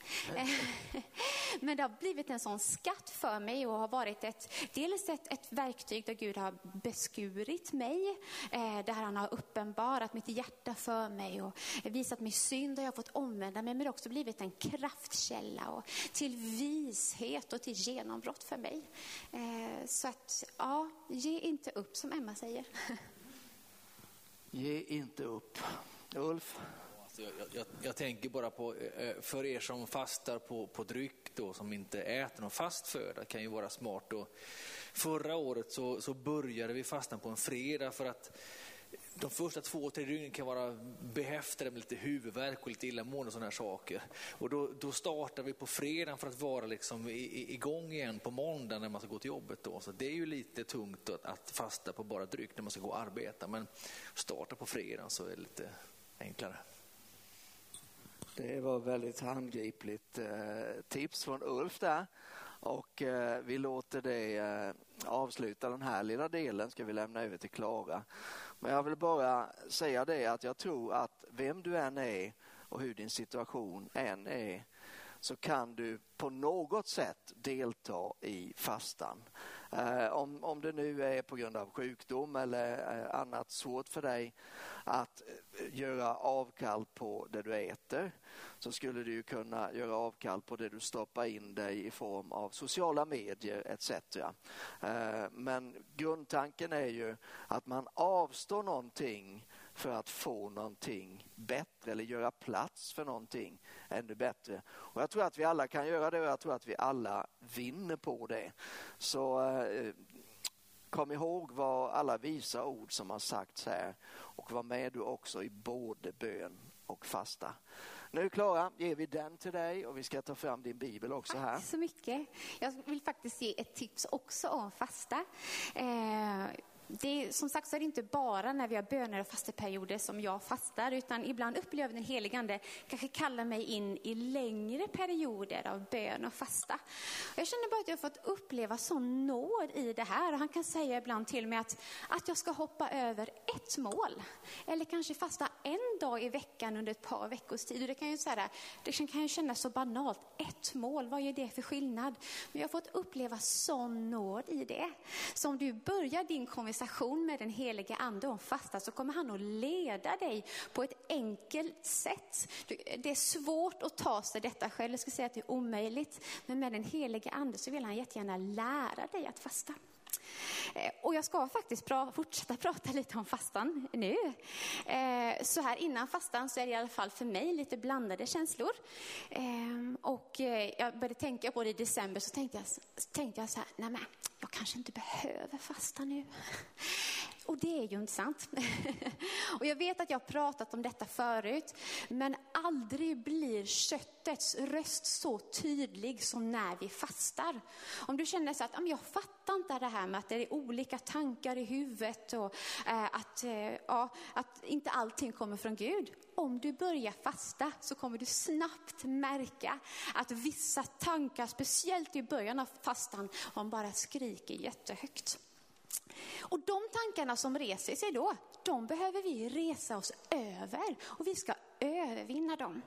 Men det har blivit en sån skatt för mig och har varit ett, dels ett, ett verktyg där Gud har beskurit mig, eh, där han har uppenbarat mitt hjärta för mig och visat mig synd och jag har fått omvända mig, men det har också blivit en kraftkälla och till vishet och till genombrott för mig. Eh, så att, ja, ge inte upp som Emma säger. Ge inte upp. Ulf? Alltså, jag, jag, jag, tänker bara på, eh, eh, för er som fastar på, på dryck då, som inte äter någon fast föda, kan ju vara smart. Då. Förra året så, så började vi fasta på en fredag för att de första två, tre dygnen kan vara behäftade med lite huvudvärk och lite illamående och sådana här saker. Och då, då startar vi på fredagen för att vara liksom igång igen på måndag när man ska gå till jobbet. Då. Så det är ju lite tungt att, att fasta på bara dryck när man ska gå och arbeta. Men starta på fredagen så är det lite enklare. Det var väldigt handgripligt eh, tips från Ulf där. Och eh, vi låter det eh, avsluta den här lilla delen, ska vi lämna över till Klara. Men jag vill bara säga det att jag tror att vem du än är och hur din situation än är så kan du på något sätt delta i fastan. Eh, om, om det nu är på grund av sjukdom eller eh, annat svårt för dig att eh, göra avkall på det du äter så skulle du kunna göra avkall på det du stoppar in dig i form av sociala medier etc. Eh, men grundtanken är ju att man avstår någonting för att få någonting bättre eller göra plats för någonting ännu bättre. Och jag tror att vi alla kan göra det och jag tror att vi alla vinner på det. Så eh, kom ihåg vad alla visa ord som har sagts här och var med du också i både bön och fasta. Nu Klara, ger vi den till dig och vi ska ta fram din bibel också här. Tack så mycket. Jag vill faktiskt ge ett tips också om fasta. Eh, det är, som sagt så är det inte bara när vi har böner och fasteperioder som jag fastar, utan ibland upplever den helige Ande kanske kallar mig in i längre perioder av bön och fasta. Jag känner bara att jag har fått uppleva sån nåd i det här. Och han kan säga ibland till mig att, att jag ska hoppa över ett mål. Eller kanske fasta en dag i veckan under ett par veckors tid. Och det kan ju, så här, det kan ju kännas så banalt. Ett mål, vad är det för skillnad? Men jag har fått uppleva sån nåd i det. Så om du börjar din konversation konversation med den helige ande om fasta så kommer han att leda dig på ett enkelt sätt. Det är svårt att ta sig detta själv, jag skulle säga att det är omöjligt. Men med den helige ande så vill han jättegärna lära dig att fasta. Eh, och jag ska faktiskt pra fortsätta prata lite om fastan nu. Eh, så här innan fastan så är det i alla fall för mig lite blandade känslor. Eh, och eh, jag började tänka på det i december så tänkte jag, tänkte jag så här, nej men jag kanske inte behöver fasta nu. Och det är ju inte sant. och jag vet att jag har pratat om detta förut, men aldrig blir köttets röst så tydlig som när vi fastar. Om du känner så att ah, jag fattar inte det här med att det är olika tankar i huvudet och eh, att, eh, ja, att inte allting kommer från Gud. Om du börjar fasta så kommer du snabbt märka att vissa tankar, speciellt i början av fastan, man bara skriker jättehögt. Och de tankarna som reser sig då, de behöver vi resa oss över och vi ska övervinna dem.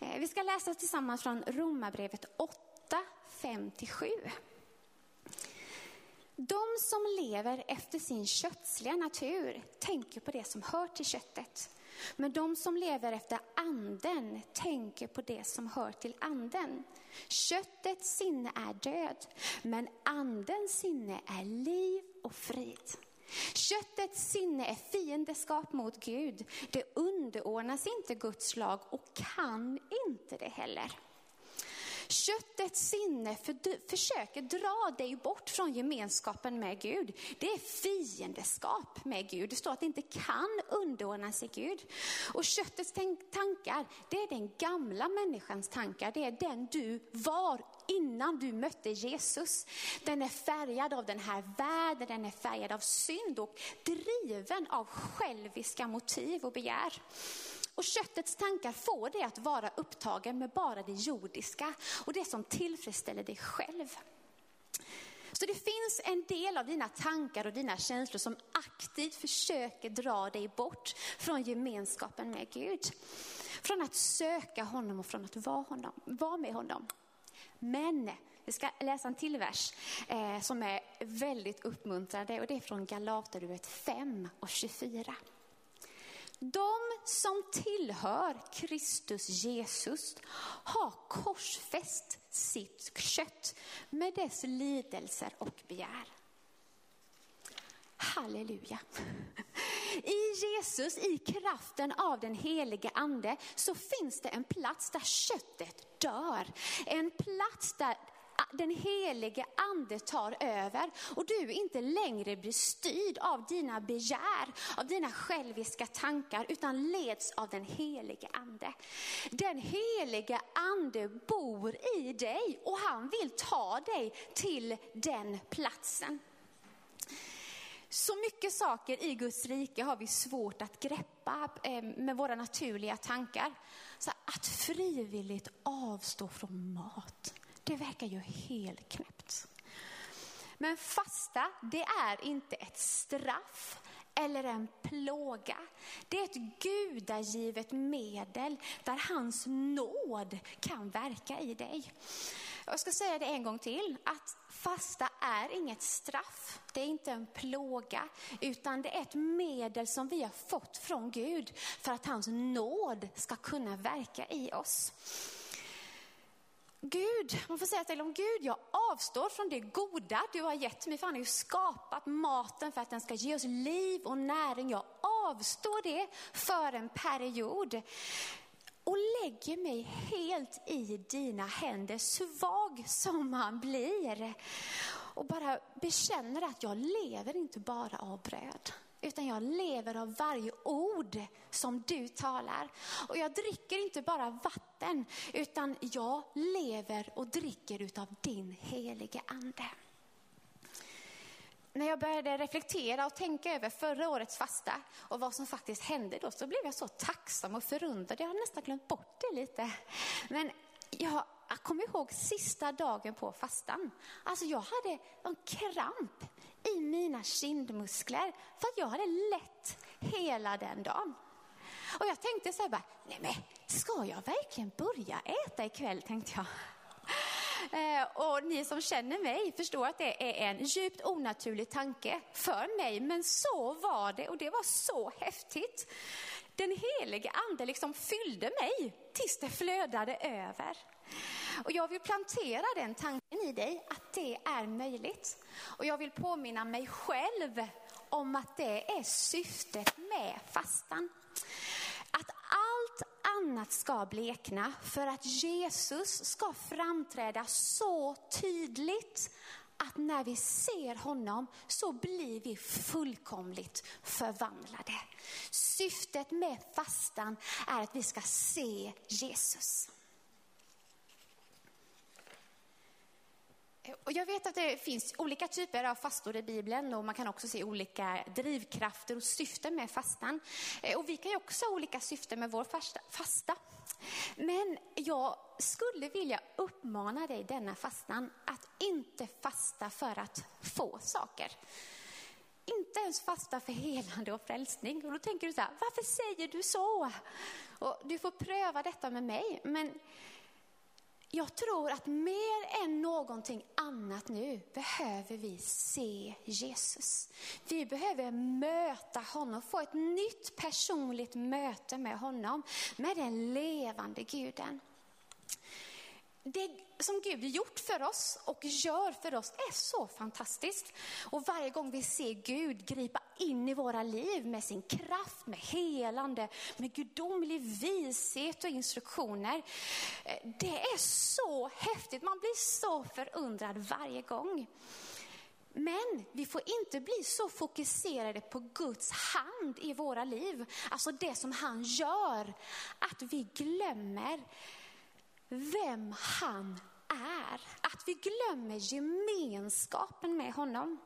Eh, vi ska läsa tillsammans från Romarbrevet 8, 5-7. De som lever efter sin kötsliga natur tänker på det som hör till köttet. Men de som lever efter anden tänker på det som hör till anden. Köttets sinne är död, men andens sinne är liv och frid. Köttets sinne är fiendeskap mot Gud. Det underordnas inte Guds lag och kan inte det heller. Köttets sinne för, försöker dra dig bort från gemenskapen med Gud. Det är fiendeskap med Gud. Det står att det inte kan underordna sig Gud. Och köttets tankar, det är den gamla människans tankar. Det är den du var innan du mötte Jesus. Den är färgad av den här världen, den är färgad av synd och driven av själviska motiv och begär. Och köttets tankar får dig att vara upptagen med bara det jordiska och det som tillfredsställer dig själv. Så det finns en del av dina tankar och dina känslor som aktivt försöker dra dig bort från gemenskapen med Gud. Från att söka honom och från att vara, honom, vara med honom. Men vi ska läsa en till vers eh, som är väldigt uppmuntrande och det är från Galaterbrevet 5 och 24. De som tillhör Kristus Jesus har korsfäst sitt kött med dess lidelser och begär. Halleluja. I Jesus, i kraften av den helige ande, så finns det en plats där köttet dör. En plats där den helige ande tar över och du inte längre blir styrd av dina begär, av dina själviska tankar, utan leds av den helige ande. Den helige ande bor i dig och han vill ta dig till den platsen. Så mycket saker i Guds rike har vi svårt att greppa eh, med våra naturliga tankar. Så att frivilligt avstå från mat, det verkar ju helt knäppt. Men fasta, det är inte ett straff eller en plåga. Det är ett gudagivet medel där hans nåd kan verka i dig. Jag ska säga det en gång till, att fasta är inget straff, det är inte en plåga, utan det är ett medel som vi har fått från Gud för att hans nåd ska kunna verka i oss. Gud, man får säga till om Gud, jag avstår från det goda du har gett mig, för han har ju skapat maten för att den ska ge oss liv och näring. Jag avstår det för en period och lägger mig helt i dina händer, svag som man blir. Och bara bekänner att jag lever inte bara av bröd, utan jag lever av varje ord som du talar. Och jag dricker inte bara vatten, utan jag lever och dricker utav din helige ande när jag började reflektera och tänka över förra årets fasta och vad som faktiskt hände då så blev jag så tacksam och förundrad. Jag har nästan glömt bort det lite. Men jag, jag kommer ihåg sista dagen på fastan. Alltså jag hade en kramp i mina kindmuskler för att jag hade lätt hela den dagen. Och jag tänkte så här bara, nej men ska jag verkligen börja äta ikväll tänkte jag. Eh, och ni som känner mig förstår att det är en djupt onaturlig tanke för mig. Men så var det och det var så häftigt. Den helige ande liksom fyllde mig tills det flödade över. Och jag vill plantera den tanken i dig att det är möjligt. Och jag vill påminna mig själv om att det är syftet med fastan. Att allt annat ska blekna för att Jesus ska framträda så tydligt att när vi ser honom så blir vi fullkomligt förvandlade. Syftet med fastan är att vi ska se Jesus. Eh, och jag vet att det finns olika typer av fastor i Bibeln och man kan också se olika drivkrafter och syften med fastan. Eh, och vi kan ju också ha olika syften med vår fasta. Men jag skulle vilja uppmana dig denna fastan att inte fasta för att få saker. Inte ens fasta för helande och frälsning. Och då tänker du så här, varför säger du så? Och du får pröva detta med mig. Men jag tror att mer än någonting annat nu behöver vi se Jesus. Vi behöver möta honom, få ett nytt personligt möte med honom, med den levande guden det som Gud gjort för oss och gör för oss är så fantastiskt. Och varje gång vi ser Gud gripa in i våra liv med sin kraft, med helande, med gudomlig vishet och instruktioner. Eh, det är så häftigt, man blir så förundrad varje gång. Men vi får inte bli så fokuserade på Guds hand i våra liv, alltså det som han gör, att vi glömmer vem han är. Att vi glömmer gemenskapen med honom.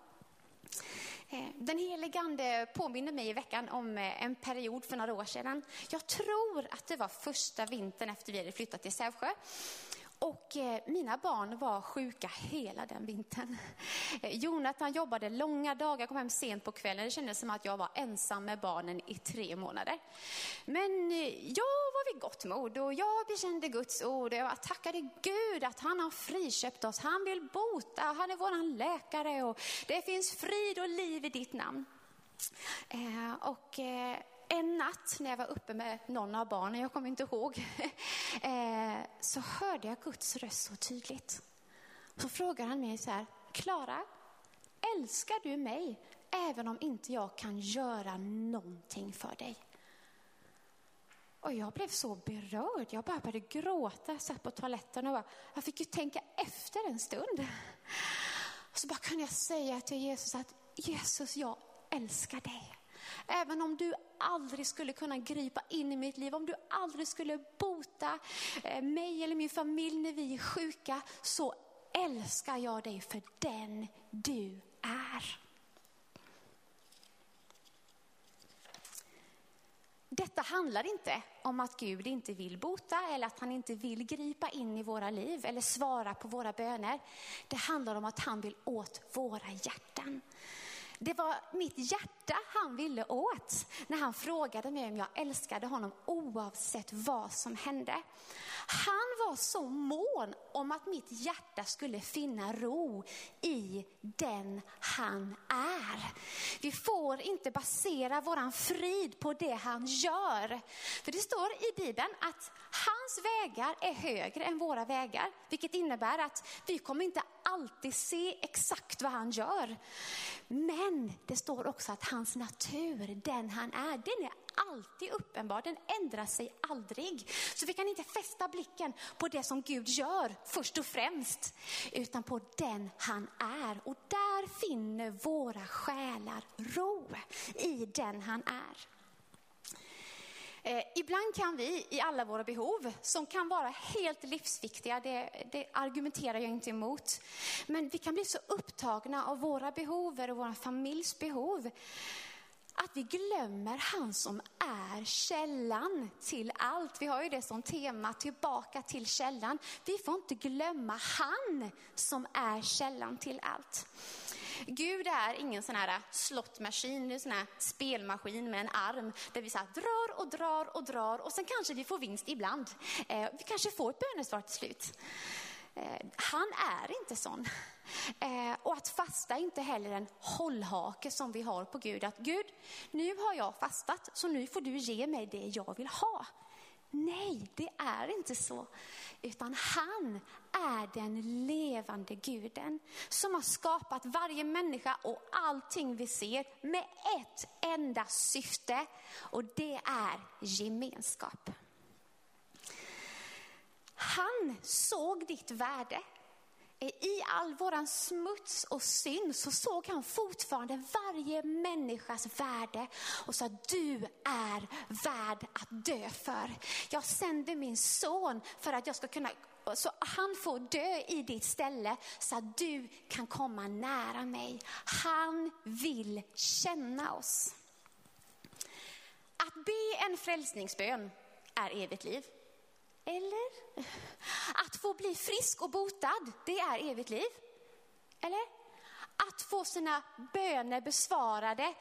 Eh, den helige ande påminner mig i veckan om eh, en period för några år sedan. Jag tror att det var första vintern efter vi hade flyttat till Sävsjö. Och eh, mina barn var sjuka hela den vintern. Eh, Jonathan jobbade långa dagar, kom hem sent på kvällen. Det kändes som att jag var ensam med barnen i tre månader. Men eh, jag var vid gott mod och jag bekände Guds ord. Jag tackade Gud att han har friköpt oss. Han vill bota, han är våran läkare och det finns frid och liv i ditt namn. Eh, och eh, en natt när jag var uppe med någon av barnen, jag kommer inte ihåg, eh, så hörde jag Guds röst så tydligt. Så frågar han mig så här, Klara, älskar du mig även om inte jag kan göra någonting för dig? Och jag blev så berörd. Jag bara började gråta. Jag satt på toaletten och bara, jag fick ju tänka efter en stund. Och så bara kunde jag säga till Jesus att Jesus, jag älskar dig. Även om du aldrig skulle kunna gripa in i mitt liv, om du aldrig skulle bota eh, mig eller min familj när vi är sjuka, så älskar jag dig för den du är. Detta handlar inte om att Gud inte vill bota eller att han inte vill gripa in i våra liv eller svara på våra böner. Det handlar om att han vill åt våra hjärtan. Det var mitt hjärta han ville åt när han frågade mig om jag älskade honom oavsett vad som hände. Han var så mån om att mitt hjärta skulle finna ro i den han är. Vi får inte basera våran frid på det han gör. För det står i Bibeln att hans vägar är högre än våra vägar, vilket innebär att vi kommer inte alltid se exakt vad han gör. Men det står också att hans natur, den han är, den är alltid uppenbar, den ändrar sig aldrig. Så vi kan inte fästa blicken på det som Gud gör först och främst, utan på den han är. Och där finner våra själar ro i den han är. Eh, ibland kan vi i alla våra behov, som kan vara helt livsviktiga, det, det, argumenterar jag inte emot. Men vi kan bli så upptagna av våra behov och vår familjs behov att vi glömmer han som är källan till allt. Vi har ju det som tema, tillbaka till källan. Vi får inte glömma han som är källan till allt. Gud är ingen sån här slottmaskin, en sån här spelmaskin med en arm där vi så drar och drar och drar och sen kanske vi får vinst ibland. Eh, vi kanske får ett bönesvar till slut. Eh, han är inte sån. Eh, och att fasta är inte heller en hållhake som vi har på Gud. Att Gud, nu har jag fastat så nu får du ge mig det jag vill ha. Nej, det är inte så. Utan han är den levande guden som har skapat varje människa och allting vi ser med ett enda syfte och det är gemenskap. Han såg ditt värde. I all våran smuts och synd så såg han fortfarande varje människas värde och sa du är värd att dö för. Jag sänder min son för att jag ska kunna så han får dö i ditt ställe så att du kan komma nära mig. Han vill känna oss. Att be en frälsningsbön är evigt liv. Eller? Att få bli frisk och botad, det är evigt liv. Eller? Att få sina böner besvarade,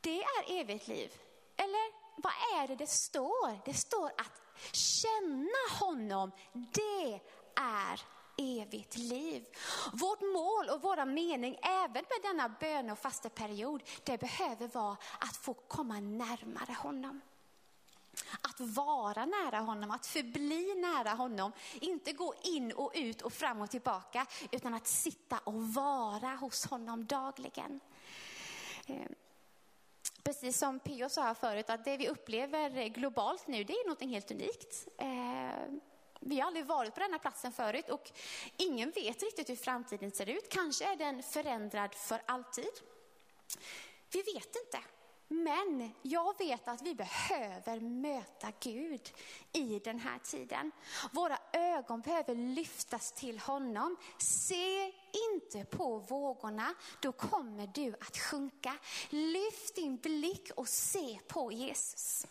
det är evigt liv. Eller vad är det det står? Det står att känna honom, det är evigt liv. Vårt mål och vår mening även med denna böne och fasteperiod, det behöver vara att få komma närmare honom. Att vara nära honom, att förbli nära honom. Inte gå in och ut och fram och tillbaka, utan att sitta och vara hos honom dagligen. Eh, precis som Pio sa förut, att det vi upplever globalt nu, det är något helt unikt. Eh, vi har aldrig varit på den här platsen förut och ingen vet riktigt hur framtiden ser ut. Kanske är den förändrad för alltid. Vi vet inte. Men jag vet att vi behöver möta Gud i den här tiden. Våra ögon behöver lyftas till honom. Se inte på vågorna, då kommer du att sjunka. Lyft din blick och se på Jesus.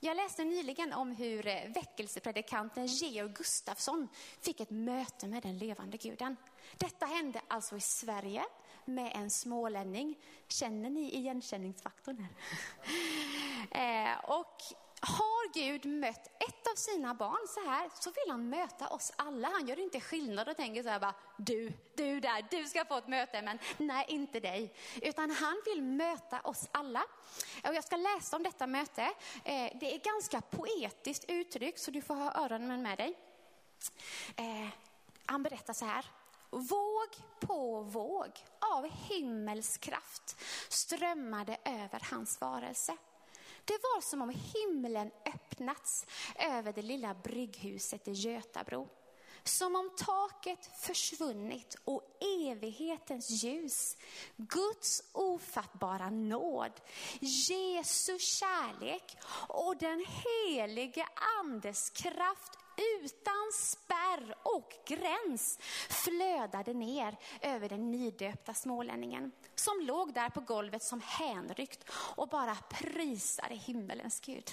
Jag läste nyligen om hur eh, väckelsepredikanten Georg Gustafsson fick ett möte med den levande guden. Detta hände alltså i Sverige med en smålänning. Känner ni igenkänningsfaktorn här? eh, och har Gud mött ett av sina barn så här så vill han möta oss alla. Han gör inte skillnad och tänker så här bara, du, du där, du ska få ett möte, men nej, inte dig. Utan han vill möta oss alla. Och jag ska läsa om detta möte. Eh, det är ganska poetiskt uttryck så du får ha öronen med dig. Eh, han berättar så här. Våg på våg av himmelskraft strömmade över hans varelse. Det var som om himlen öppnats över det lilla brygghuset i Götabro. Som om taket försvunnit och evighetens ljus, Guds ofattbara nåd, Jesu kärlek och den helige andes kraft utan spärr och gräns flödade ner över den nydöpta smålänningen som låg där på golvet som hänryckt och bara prisade himmelens Gud.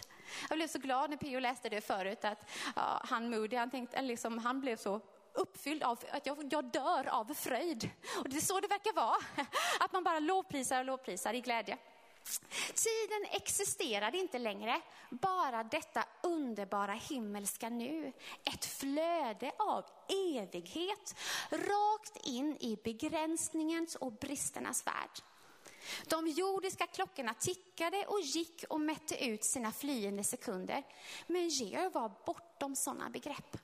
Jag blev så glad när Pio läste det förut att ja, han Moody, han, tänkte, liksom, han blev så uppfylld av att jag, jag dör av fröjd. Och det är så det verkar vara, att man bara lovprisar och lovprisar i glädje. Tiden existerade inte längre, bara detta underbara himmelska nu. Ett flöde av evighet rakt in i begränsningens och bristernas värld. De jordiska klockorna tickade och gick och mätte ut sina flyende sekunder. Men Georg var bortom sådana begrepp.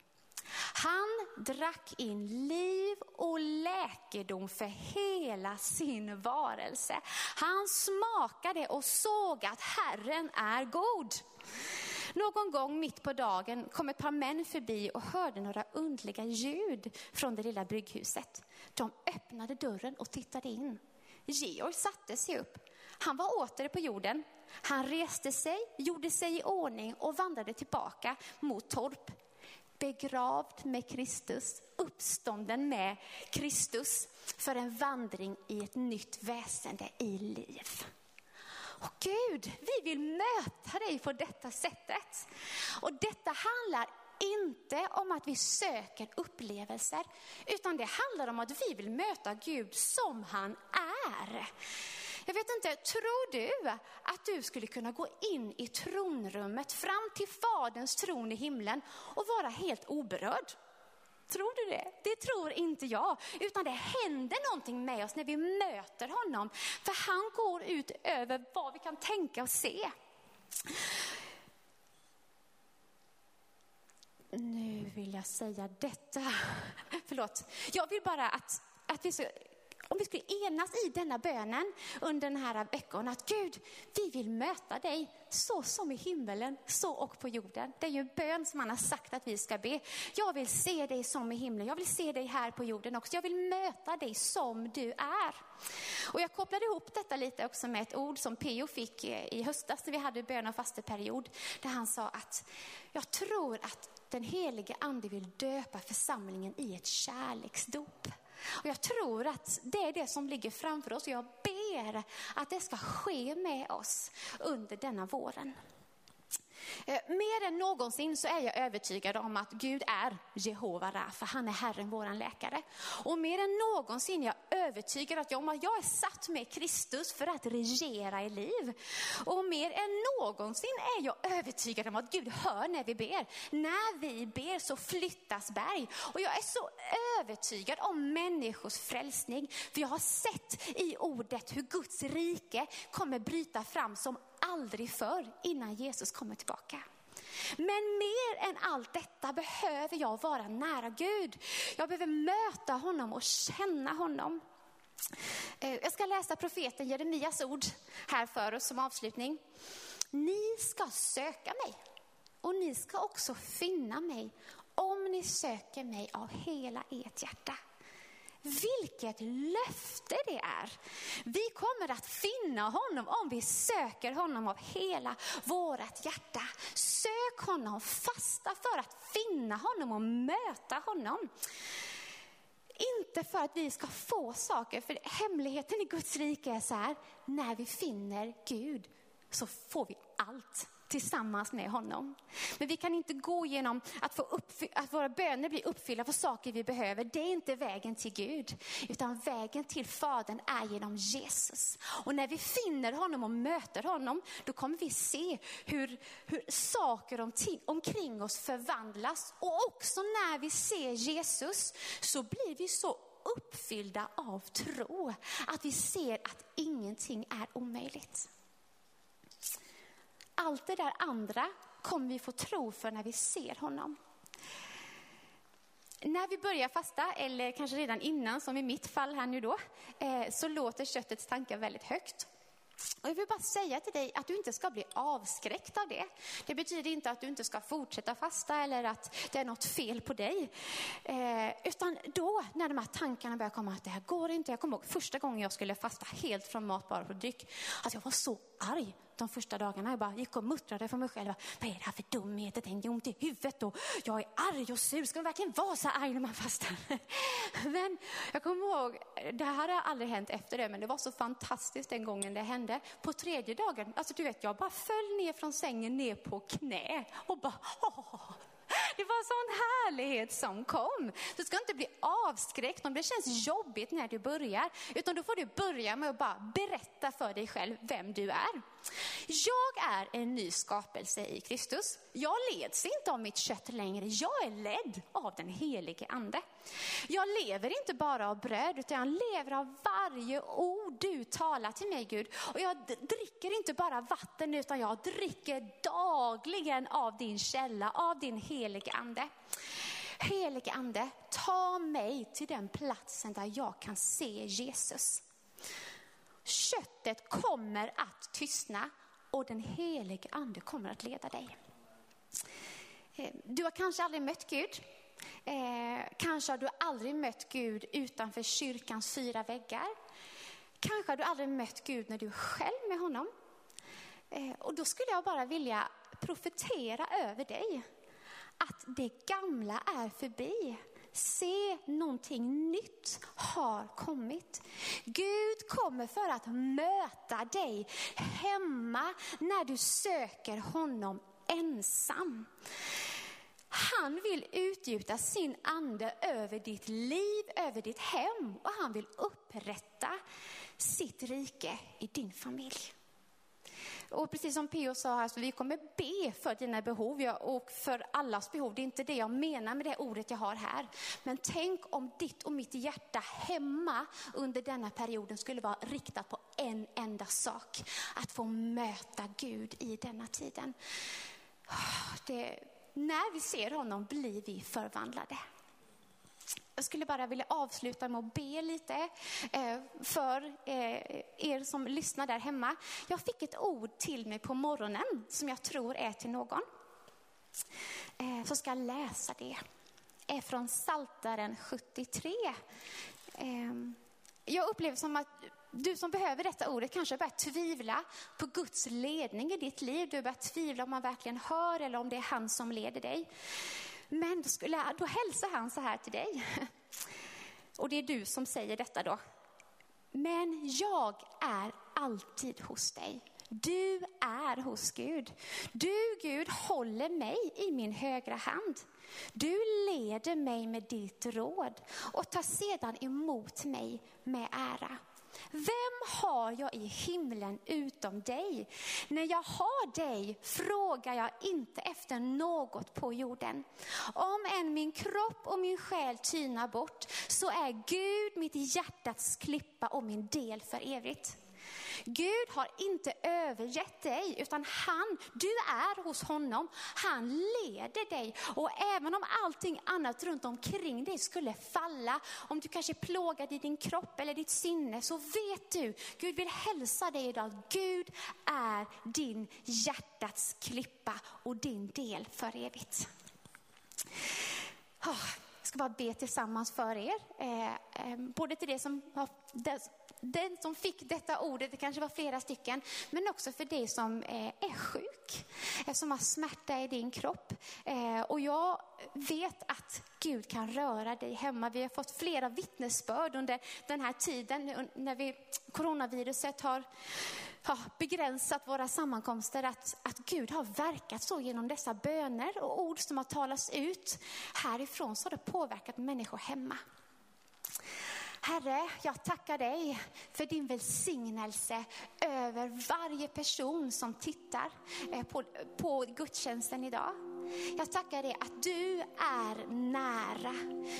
Han drack in liv och läkedom för hela sin varelse. Han smakade och såg att Herren är god. Någon gång mitt på dagen kom ett par män förbi och hörde några undliga ljud från det lilla brygghuset. De öppnade dörren och tittade in. Georg satte sig upp. Han var åter på jorden. Han reste sig, gjorde sig i ordning och vandrade tillbaka mot Torp begravd med Kristus, uppstånden med Kristus för en vandring i ett nytt väsende i liv. Och Gud, vi vill möta dig på detta sättet. Och detta handlar inte om att vi söker upplevelser, utan det handlar om att vi vill möta Gud som han är. Jag vet inte, tror du att du skulle kunna gå in i tronrummet fram till Faderns tron i himlen och vara helt oberörd? Tror du det? Det tror inte jag. Utan det händer någonting med oss när vi möter honom. För han går ut över vad vi kan tänka och se. Nu vill jag säga detta. Förlåt. Jag vill bara att, att vi ska om vi skulle enas i denna bönen under den här veckan, att Gud, vi vill möta dig så som i himmelen, så och på jorden. Det är ju en bön som han har sagt att vi ska be. Jag vill se dig som i himlen, jag vill se dig här på jorden också. Jag vill möta dig som du är. Och jag kopplade ihop detta lite också med ett ord som Peo fick eh, i höstas när vi hade bön och fasteperiod, där han sa att jag tror att den helige ande vill döpa församlingen i ett kärleksdop. Och jag tror att det är det som ligger framför oss. Jag ber att det ska ske med oss under denna våren. Eh, mer än någonsin så är jag övertygad om att Gud är Jehova Rafa, han är Herren våran läkare. Och mer än någonsin är jag övertygad om att jag är satt med Kristus för att regera i liv. Och mer än någonsin är jag övertygad om att Gud hör när vi ber. När vi ber så flyttas berg. Och jag är så övertygad om människors frälsning. För jag har sett i ordet hur Guds rike kommer bryta fram som aldrig förr innan Jesus kommer tillbaka. Men mer än allt detta behöver jag vara nära Gud. Jag behöver möta honom och känna honom. Eh, jag ska läsa profeten Jeremias ord här för oss som avslutning. Ni ska söka mig och ni ska också finna mig om ni söker mig av hela ert hjärta. Vilket löfte det är. Vi kommer att finna honom om vi söker honom av hela vårt hjärta. Sök honom, fasta för att finna honom och möta honom. Inte för att vi ska få saker, för hemligheten i Guds rike är så här, när vi finner Gud så får vi allt tillsammans med honom. Men vi kan inte gå genom att, få att våra böner blir uppfyllda för saker vi behöver. Det är inte vägen till Gud, utan vägen till Fadern är genom Jesus. Och när vi finner honom och möter honom, då kommer vi se hur, hur saker omkring oss förvandlas. Och också när vi ser Jesus så blir vi så uppfyllda av tro att vi ser att ingenting är omöjligt. Allt det där andra kommer vi få tro för när vi ser honom. När vi börjar fasta, eller kanske redan innan, som i mitt fall här nu då, eh, så låter köttets tankar väldigt högt. Och jag vill bara säga till dig att du inte ska bli avskräckt av det. Det betyder inte att du inte ska fortsätta fasta eller att det är något fel på dig. Eh, utan då när de här tankarna börjar komma att det här går inte. Jag kommer ihåg första gången jag skulle fasta helt från mat bara på dryck. Att jag var så arg de första dagarna. Jag bara gick och muttrade för mig själv. Vad är det här för dumheter? Tänk, ont i huvudet och jag är arg och sur. Ska man verkligen vara så arg när man fastar? Men jag kommer ihåg, det här har aldrig hänt efter det, men det var så fantastiskt den gången det hände. På tredje dagen, alltså du vet, jag bara föll ner från sängen ner på knä och bara, åh, det var sån härlighet som kom. Du ska inte bli avskräckt om det känns jobbigt när du börjar, utan då får du börja med att bara berätta för dig själv vem du är. Jag är en ny skapelse i Kristus. Jag leds inte av mitt kött längre, jag är ledd av den helige ande. Jag lever inte bara av bröd, utan jag lever av varje ord du talar till mig Gud. Och jag dricker inte bara vatten, utan jag dricker dagligen av din källa, av din helige ande. Helige ande, ta mig till den platsen där jag kan se Jesus. Köttet kommer att tystna och den helige ande kommer att leda dig. Eh, du har kanske aldrig mött Gud. Eh, kanske har du aldrig mött Gud utanför kyrkans fyra väggar. Kanske har du aldrig mött Gud när du är själv med honom. Eh, och då skulle jag bara vilja profetera över dig. Att det gamla är förbi. Se, någonting nytt har kommit. Gud kommer för att möta dig hemma när du söker honom ensam. Han vill utgjuta sin ande över ditt liv, över ditt hem och han vill upprätta sitt rike i din familj. Och precis som Pio sa här, så vi kommer be för dina behov och för allas behov. Det är inte det jag menar med det ordet jag har här. Men tänk om ditt och mitt hjärta hemma under denna perioden skulle vara riktat på en enda sak. Att få möta Gud i denna tiden. Ah, det, när vi ser honom blir vi förvandlade. Jag skulle bara vilja avsluta med att be lite eh, för eh, er som lyssnar där hemma. Jag fick ett ord till mig på morgonen som jag tror är till någon. Eh, så ska jag läsa det. Det är från Saltaren 73. Ehm, jag upplever som att du som behöver detta ordet kanske börjar tvivla på Guds ledning i ditt liv. Du börjar tvivla om man verkligen hör eller om det är han som leder dig. Men då, skulle, då hälsar han så här till dig. Och det är du som säger detta då. Men jag är alltid hos dig. Du är hos Gud. Du Gud håller mig i min högra hand. Du leder mig med ditt råd och tar sedan emot mig med ära. Vem har jag i himlen utom dig? När jag har dig frågar jag inte efter något på jorden. Om än min kropp och min själ tynar bort så är Gud mitt hjärtats klippa och min del för evigt. Gud har inte övergett dig, utan han, du är hos honom. Han leder dig och även om allting annat runt omkring dig skulle falla, om du kanske är plågad i din kropp eller ditt sinne, så vet du, Gud vill hälsa dig idag. Gud är din hjärtats klippa och din del för evigt. Oh, ska bara be tillsammans för er. Eh, eh, både till det som har, den som fick detta ordet, det kanske var flera stycken, men också för dig som eh, är sjuk, eh, som har smärta i din kropp. Eh, och jag vet att Gud kan röra dig hemma. Vi har fått flera vittnesbörd under den här tiden när vi, coronaviruset har ja, begränsat våra sammankomster, att, att Gud har verkat så genom dessa böner och ord som har talats ut härifrån så har det påverkat människor hemma. Herre, jag tackar dig för din välsignelse över varje person som tittar eh, på, på gudstjänsten idag. Jag tackar dig att du är nära.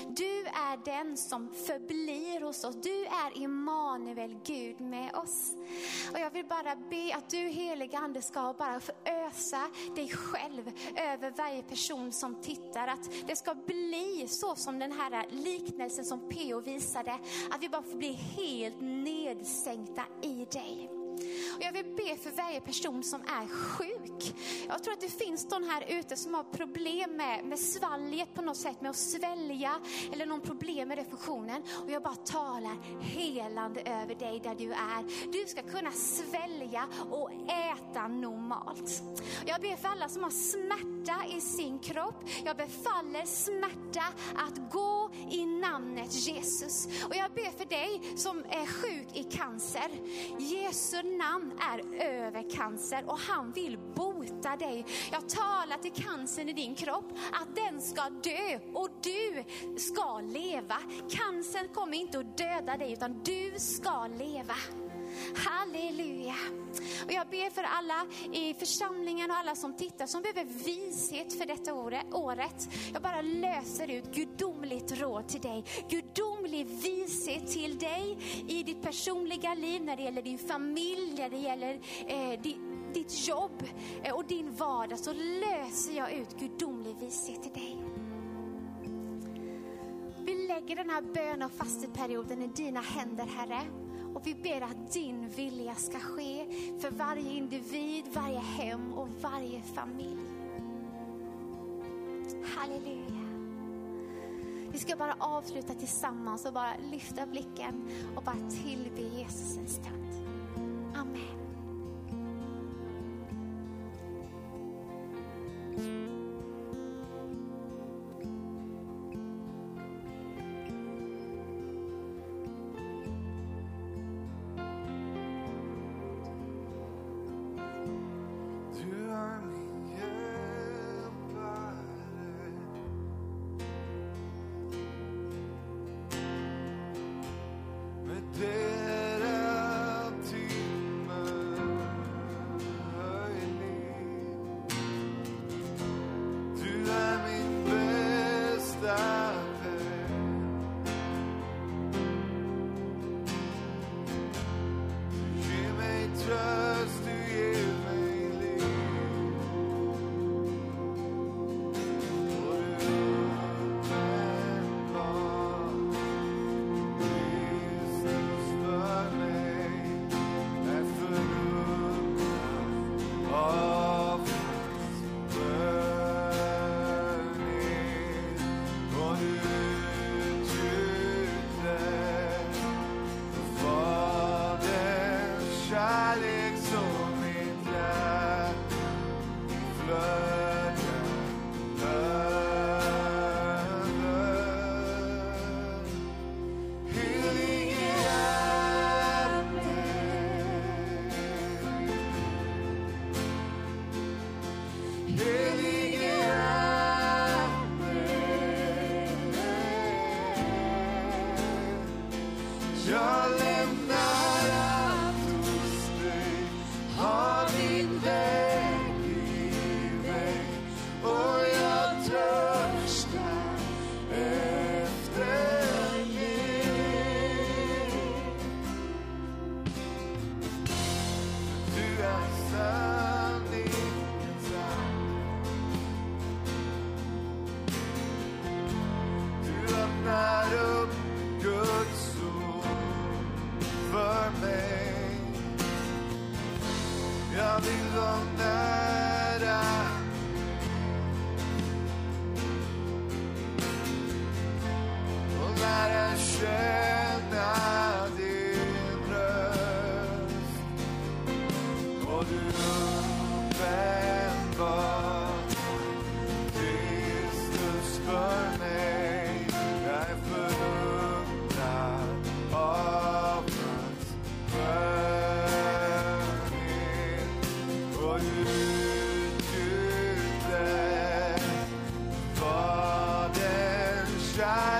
Du är den som förblir hos oss. Du är Immanuel, Gud med oss. Och jag vill bara be att du heliga Ande ska bara ösa dig själv över varje person som tittar. Att det ska bli så som den här liknelsen som P.O. visade. Att vi bara får bli helt nedsänkta i dig. Och jag vill be för varje person som är sjuk. Jag tror att det finns någon här ute som har problem med, med svalget på något sätt, med att svälja eller någon problem med den funktionen. Och jag bara talar helande över dig där du är. Du ska kunna svälja och äta normalt. Jag ber för alla som har smärta i sin kropp. Jag befaller smärta att gå i namnet Jesus. Och jag ber för dig som är sjuk i cancer. Jesu namn är över cancer och han vill bota dig. Jag talar till cancern i din kropp att den ska dö och du ska leva. Cancern kommer inte att döda dig utan du ska leva. Halleluja. Och jag ber för alla i församlingen och alla som tittar som behöver vishet för detta året. Jag bara löser ut gudomligt råd till dig. Gudomlig vishet till dig i ditt personliga liv, när det gäller din familj, när det gäller eh, ditt jobb eh, och din vardag. Så löser jag ut gudomlig vishet till dig. Vi lägger den här bön och fasteperioden i dina händer, Herre. Och vi ber att din vilja ska ske för varje individ, varje hem och varje familj. Halleluja. Vi ska bara avsluta tillsammans och bara lyfta blicken och bara tillbe Jesus en stund. Amen.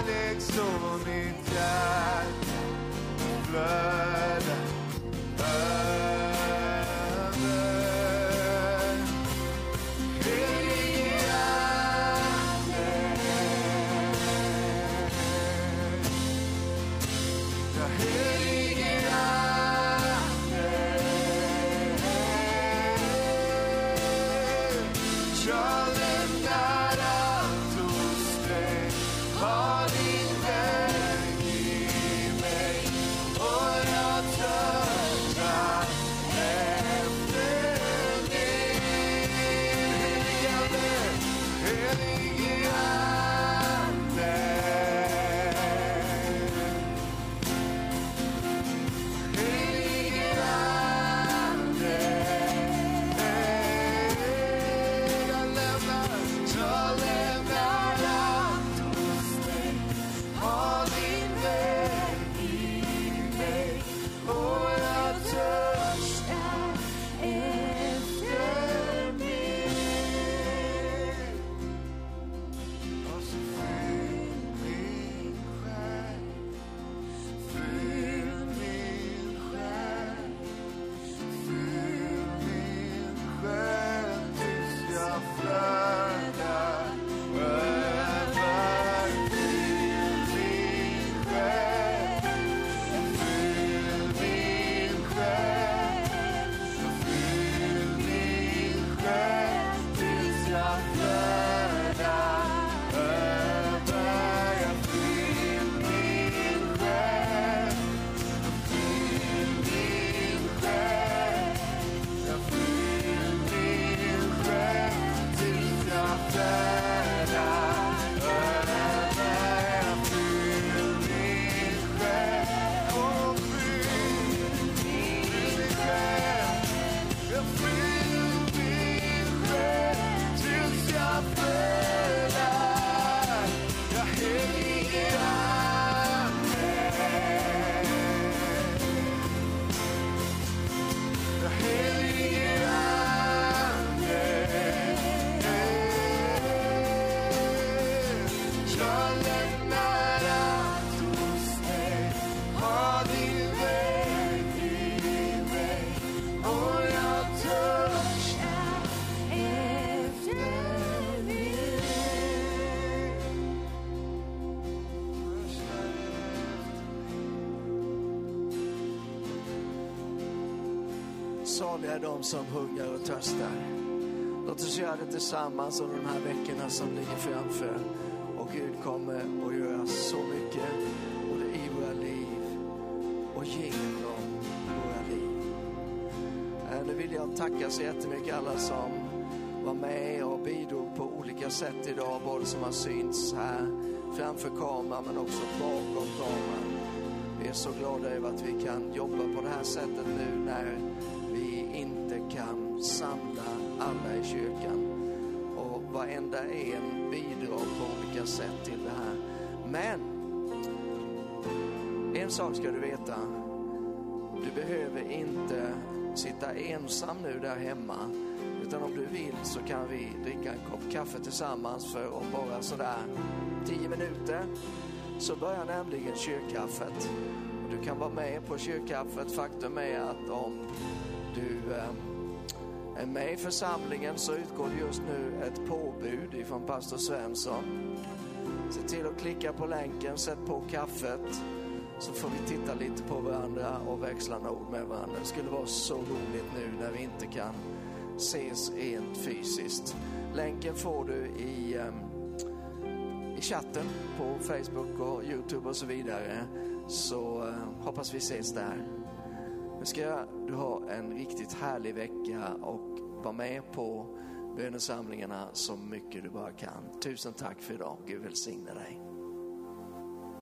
kärlek så mitt hjärta flödar dem som hungrar och törstar. Låt oss göra det tillsammans under de här veckorna som ligger framför. Och Gud kommer att göra så mycket, både i våra liv och genom våra liv. Eh, nu vill jag tacka så jättemycket alla som var med och bidrog på olika sätt idag, både som har synts här framför kameran men också bakom kameran. Vi är så glada över att vi kan jobba på det här sättet nu när samla alla i kyrkan. Och varenda en bidrar på olika sätt till det här. Men en sak ska du veta. Du behöver inte sitta ensam nu där hemma. Utan om du vill så kan vi dricka en kopp kaffe tillsammans för om bara sådär tio minuter. Så börjar nämligen kyrkkaffet. Du kan vara med på kyrkkaffet. Faktum är att om du eh, med i församlingen så utgår det just nu ett påbud ifrån pastor Svensson. Se till att klicka på länken, sätt på kaffet så får vi titta lite på varandra och växla några ord med varandra. Det skulle vara så roligt nu när vi inte kan ses rent fysiskt. Länken får du i, ehm, i chatten på Facebook och Youtube och så vidare. Så ehm, hoppas vi ses där. Nu ska du ha en riktigt härlig vecka och var med på bönesamlingarna så mycket du bara kan. Tusen tack för idag. Gud välsigne dig.